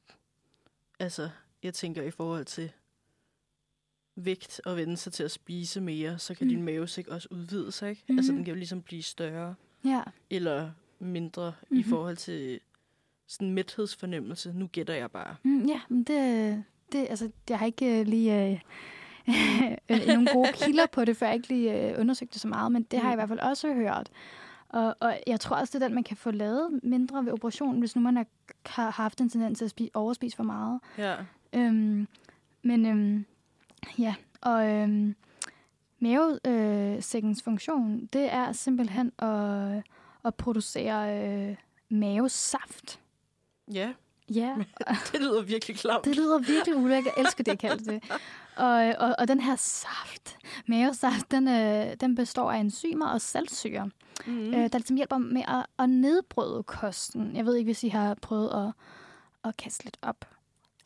S2: Altså, jeg tænker i forhold til vægt og vende sig til at spise mere, så kan
S3: Mm.
S2: din mavesæk også udvide sig, ikke?
S3: Mhm.
S2: Altså, den kan jo ligesom blive større
S3: Ja.
S2: eller mindre mm-hmm. i forhold til sådan mæthedsfornemmelse. Nu gætter jeg bare.
S3: Mm, ja, men det, det, altså, jeg har ikke øh, lige øh, øh, nogle gode kilder på det, for jeg ikke lige øh, undersøgt det så meget, men det har jeg i
S2: Mm.
S3: hvert fald også hørt. Og, og jeg tror også, det er den, man kan få lavet mindre ved operationen, hvis nu man er, har haft en tendens til at spise, overspise for meget.
S2: Ja.
S3: Øhm, men øhm, ja, og øhm, mavesækkens funktion, det er simpelthen at, at producere øh, mavesaft.
S2: Ja,
S3: Ja,
S2: det lyder virkelig klamt.
S3: det lyder virkelig ulækkert. Jeg elsker det, jeg kalder det. Og, og, og den her saft, mavesaft, den, øh, den består af enzymer og saltsyre,
S2: mm.
S3: øh, der ligesom hjælper med at, at nedbryde kosten. Jeg ved ikke, hvis I har prøvet at, at kaste lidt op.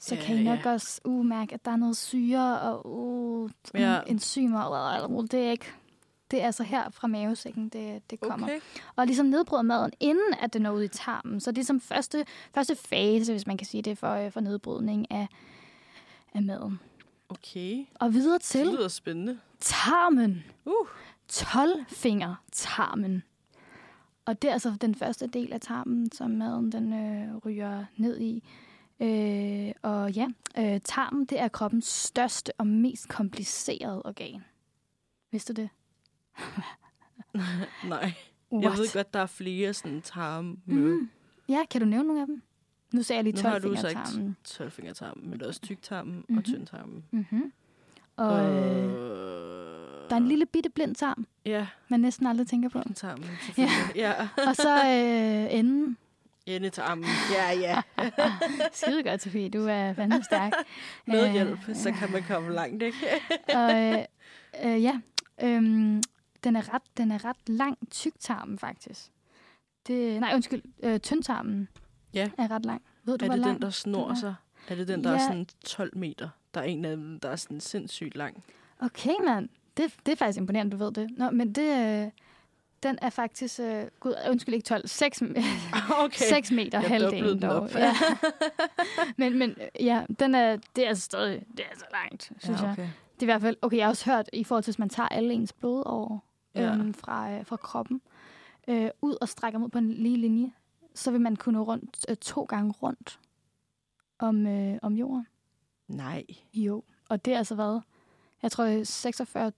S3: Så
S2: Ja,
S3: kan I nok
S2: ja.
S3: også uh, mærke, at der er noget syre og uh,
S2: Ja.
S3: enzymer. Uh, det er ikke... Det er altså her fra mavesækken, det, det kommer.
S2: Okay.
S3: Og ligesom nedbryder maden, inden at det når ud i tarmen. Så det er som første, første fase, hvis man kan sige det, for, øh, for nedbrydning af, af maden.
S2: Okay.
S3: Og videre
S2: Det
S3: til
S2: lyder spændende.
S3: tarmen.
S2: Uh.
S3: 12 finger tarmen. Og det er altså den første del af tarmen, som maden den øh, ryger ned i. Øh, og ja, øh, tarmen det er kroppens største og mest komplicerede organ. Vidste du det?
S2: Nej.
S3: What?
S2: Jeg ved godt, der er flere sådan tarme.
S3: Mm. Ja, kan du nævne nogle af dem? Nu sagde jeg lige
S2: Nu har
S3: 12
S2: du sagt
S3: tarmen.
S2: 12 fingertarmen, men der er også tyktarmen mm-hmm.
S3: Mhm.
S2: og tyndtarmen.
S3: Mm-hmm. Og øh, der er en lille bitte blind tarm,
S2: Ja,
S3: man næsten aldrig tænker på.
S2: tarmen, selvfølgelig. Ja. ja.
S3: Og så øh, enden.
S2: Endetarmen. Ja, ja.
S3: Skide godt, Sofie. Du er fandme stærk.
S2: Med
S3: Øh,
S2: hjælp, så kan man komme langt, ikke?
S3: Og øh, øh, ja, øhm, den, er ret, den er ret lang, tyktarmen faktisk. Det, nej, undskyld, øh, tyndtarmen
S2: Ja.
S3: er ret lang. Ved du,
S2: Er det
S3: lang
S2: den, der snor
S3: er?
S2: sig? Er det den, der er
S3: Ja.
S2: sådan 12 meter? Der er en af dem, der er sådan sindssygt lang.
S3: Okay, mand. Det, det er faktisk imponerende, du ved det. Nå, men det, øh, den er faktisk, øh, gud, undskyld, ikke 12, 6,
S2: Okay.
S3: 6 meter
S2: Jeg
S3: halvdelen dog.
S2: op.
S3: Ja. men, men øh, ja, den er, det er altså stadig, det er altså langt, synes
S2: ja,
S3: jeg.
S2: okay.
S3: Det er i hvert fald, okay, jeg har også hørt, i forhold til, hvis man tager alle ens blod over
S2: Ja.
S3: øhm, fra, øh, fra kroppen, øh, ud og strækker ud på en lige linje, så vil man kunne nå rundt øh, to gange rundt om, øh, om jorden.
S2: Nej.
S3: Jo. Og det er altså hvad? Jeg tror, det er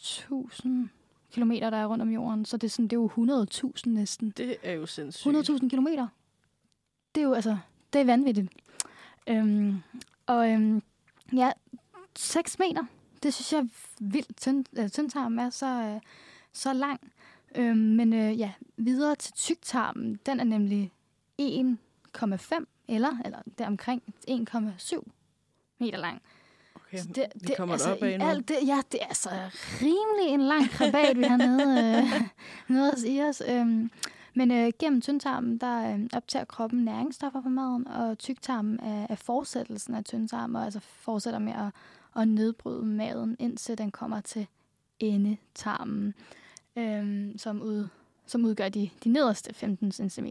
S3: 46.000 kilometer, der er rundt om jorden. Så det er, sådan, det er jo 100.000 næsten.
S2: Det er jo sindssygt.
S3: 100.000 kilometer. Det er jo altså, det er vanvittigt. Øhm, og øhm, ja, 6 meter, det synes jeg er vildt. Øh, tyndtarmen er så, øh, så lang. Øhm, men øh, ja, videre til tyktarmen, den er nemlig 1,5 eller, eller deromkring 1,7 meter lang.
S2: Okay,
S3: Så det,
S2: vi kommer
S3: altså,
S2: op af
S3: alt det, ja, det er altså rimelig en lang krabat, vi har nede, øh, nede hos i os. Øhm, men øh, gennem tyndtarmen, der øh, optager kroppen næringsstoffer fra maden, og tyktarmen er, er fortsættelsen af tyndtarmen, og altså fortsætter med at, at nedbryde maden, indtil den kommer til endetarmen, øhm, som, ud, som udgør de, de nederste 15 cm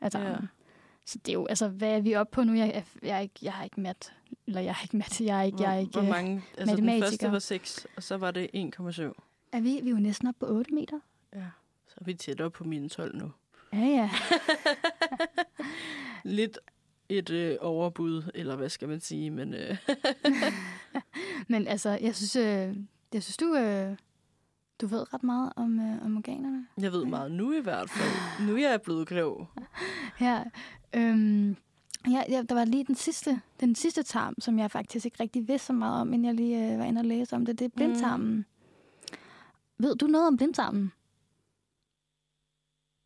S3: af tarmen.
S2: Ja.
S3: Så det er jo, altså, hvad er vi oppe på nu? Jeg, jeg, jeg, er, ikke, jeg er ikke mat. Eller jeg er ikke mat. Jeg er ikke, jeg er ikke,
S2: hvor
S3: øh,
S2: mange? Altså, den første var 6, og så var det 1,7.
S3: Er vi, vi er jo næsten oppe på 8 meter.
S2: Ja. Så er vi tættere på mine 12 nu.
S3: Ja, ja.
S2: Lidt et øh, overbud, eller hvad skal man sige, men øh,
S3: Men altså, jeg synes, øh, jeg synes du, øh, du ved ret meget om, øh, om organerne.
S2: jeg ved meget nu i hvert fald. Nu er jeg blevet klog.
S3: Ja, øhm, ja, ja, der var lige den sidste, den sidste tarm, som jeg faktisk ikke rigtig vidste så meget om, inden jeg lige øh, var inde og læse om det. Det er blindtarmen. Mm. Ved du noget om blindtarmen?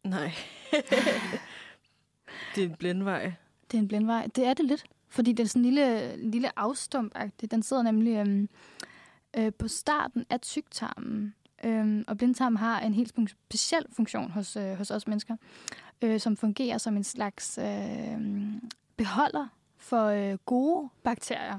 S2: Nej. det er en blindvej.
S3: Det er en blindvej. Det er det lidt, fordi det er sådan en lille, lille afstump -agtigt. Den sidder nemlig øhm, øh, på starten af tyktarmen. Øhm, og blindtarmen har en helt speciel funktion hos, øh, hos os mennesker, øh, som fungerer som en slags øh, beholder for øh, gode bakterier,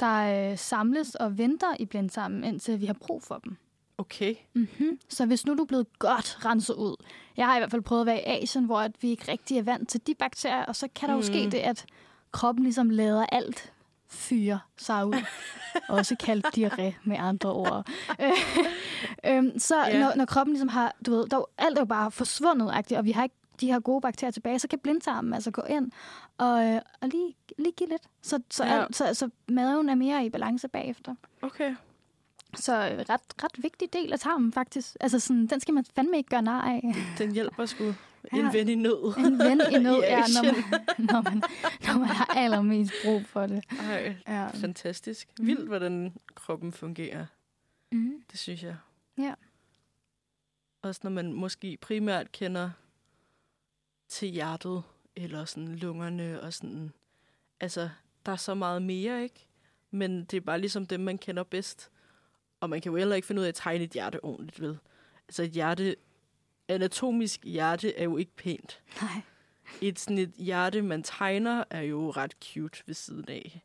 S3: der øh, samles og venter i blindtarmen, indtil vi har brug for dem.
S2: Okay.
S3: Mm-hmm. Så hvis nu du er blevet godt renset ud, jeg har i hvert fald prøvet at være i Asien, hvor at vi ikke rigtig er vant til de bakterier, og så kan der jo
S2: Mm.
S3: ske det, at kroppen ligesom lader alt fyre sig ud. Også kaldt diarré med andre ord. Øh, øhm, så
S2: Ja.
S3: når, når kroppen ligesom har, du ved, der, er jo- alt er jo bare forsvundet, og vi har ikke de her gode bakterier tilbage, så kan blindtarmen altså gå ind og, øh, og lige, lige give lidt. Så, så,
S2: Ja.
S3: alt, så, så maven er mere i balance bagefter.
S2: Okay.
S3: Så øh, ret, ret vigtig del af tarmen, faktisk. Altså, sådan, den skal man fandme ikke gøre nar af.
S2: Den hjælper sgu en
S3: Ja.
S2: ven i nød.
S3: En ven i nød,
S2: I
S3: ja, når man, når, man, når man har allermest brug for det.
S2: Ej,
S3: Ja.
S2: fantastisk.
S3: Mhm.
S2: Vildt, hvordan kroppen fungerer.
S3: Mm.
S2: Det synes jeg.
S3: Ja.
S2: Også når man måske primært kender til hjertet, eller sådan lungerne, og sådan... Altså, der er så meget mere, ikke? Men det er bare ligesom dem, man kender bedst. Og man kan jo heller ikke finde ud af at tegne et hjerte ordentligt, ved. Altså, et hjerte... Anatomisk hjerte er jo ikke pænt.
S3: Nej.
S2: Et sådan et hjerte, man tegner, er jo ret cute ved siden af.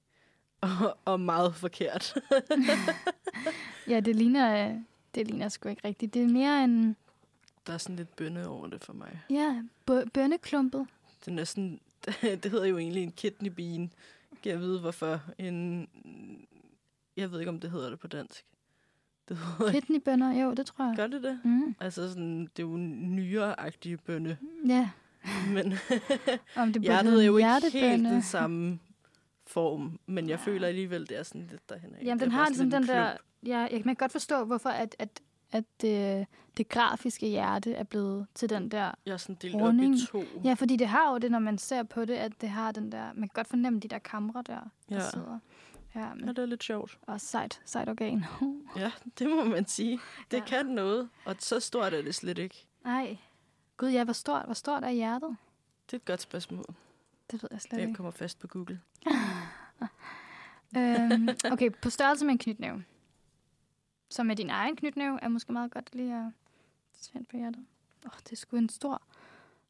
S2: Og, og meget forkert.
S3: Ja, det ligner, det ligner sgu ikke rigtigt. Det er mere en
S2: Der er sådan lidt bønne over det for mig.
S3: ja, bø- bønneklumpet.
S2: Den er sådan, det hedder jo egentlig en kidney bean. Kan jeg vide, hvorfor? En, jeg ved ikke, om det hedder det på dansk. Det hedder
S3: Kidneybønner, jo, det tror jeg.
S2: Gør det det?
S3: Mm.
S2: Altså sådan, det er jo en nyere-agtige bønne.
S3: Ja,
S2: Men
S3: om det
S2: hjertet er jo ikke helt den samme form. Men jeg føler alligevel, det er sådan lidt derhen af.
S3: Jamen,
S2: Det
S3: den har
S2: sådan
S3: ligesom den
S2: en
S3: der... Ja, jeg kan godt forstå, hvorfor at, at, at det, det grafiske hjerte er blevet til den der...
S2: Er sådan delt op i
S3: Runding.
S2: to.
S3: Ja, fordi det har jo det, når man ser på det, at det har den der... Man kan godt fornemme de der kamre der, der
S2: Ja.
S3: sidder. Ja, men
S2: ja, det er lidt sjovt.
S3: også sejt, sejt organ.
S2: Ja, det må man sige. Det
S3: Ja.
S2: kan noget, og så stort er det slet ikke.
S3: Nej. Gud, ja, hvor stort, hvor stort er hjertet?
S2: Det er et godt spørgsmål.
S3: Det ved jeg slet
S2: Det
S3: ikke.
S2: kommer fast på Google.
S3: øhm, okay, på størrelse med en knytnæve. Så med din egen knytnæve er måske meget godt lige at sætte på hjertet. Åh, oh, det er sgu en stor,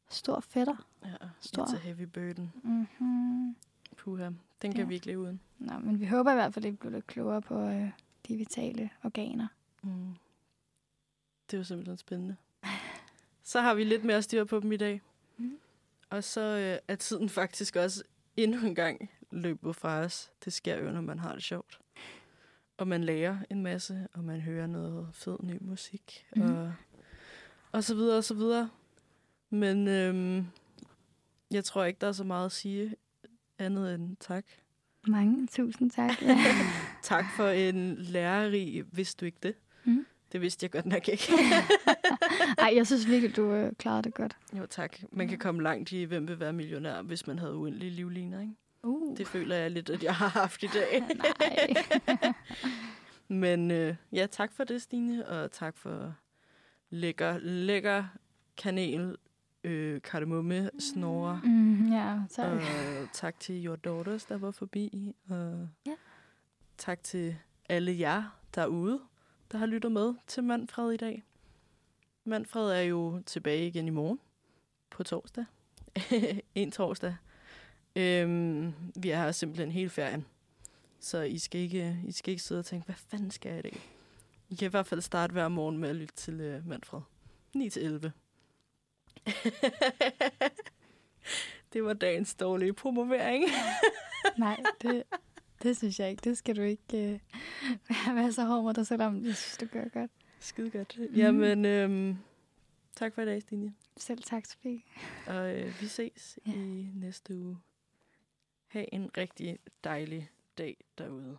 S3: stor fætter.
S2: Ja,
S3: Stor.
S2: it's a heavy burden.
S3: Mm-hmm.
S2: Puha, den kan
S3: Ja.
S2: vi ikke leve uden.
S3: Nå, men vi håber i hvert fald, at vi bliver lidt klogere på øh, de vitale organer.
S2: Mm. Det er jo simpelthen spændende. Så har vi lidt mere styr på dem i dag.
S3: Mhm.
S2: Og så øh, er tiden faktisk også endnu en gang løbet fra os. Det sker jo, når man har det sjovt. Og man lærer en masse, og man hører noget fed ny musik,
S3: Mhm.
S2: og, og så videre, og så videre. Men øhm, jeg tror ikke, der er så meget at sige andet end tak.
S3: Mange tusind tak.
S2: Tak for en lærerig, vidste du ikke det?
S3: Mhm.
S2: Det vidste jeg godt nok ikke.
S3: Ej, jeg synes virkelig, du øh, klarede det godt.
S2: jo, tak. Man kan komme langt i, hvem vil være millionær, hvis man havde uendelige livliner, ikke?
S3: Uh.
S2: Det føler jeg lidt, at jeg har haft i dag.
S3: Nej.
S2: Men øh, ja, tak for det, Stine, og tak for lækker, lækker kanel, øh, kardemomme, snore.
S3: Mm, ja, tak.
S2: Og tak til Your Daughters, der var forbi. Og
S3: Ja.
S2: tak til alle jer derude, der har lyttet med til Manfred i dag. Manfred er jo tilbage igen i morgen på torsdag. en torsdag. Øhm, vi er her simpelthen hele ferien. Så I skal, ikke, I skal ikke sidde og tænke, hvad fanden skal jeg i dag? I kan i hvert fald starte hver morgen med at lytte til øh, Manfred. 9 til 11. det var dagens dårlige promovering.
S3: Nej, det, det synes jeg ikke. Det skal du ikke øh, være så hård mod dig selv om. Jeg synes, du gør godt.
S2: Skide godt. Mm. Jamen, øhm, tak for i dag, Stine.
S3: Selv tak, Sofie.
S2: Og øh, vi ses ja. i næste uge. Ha' en rigtig dejlig dag derude.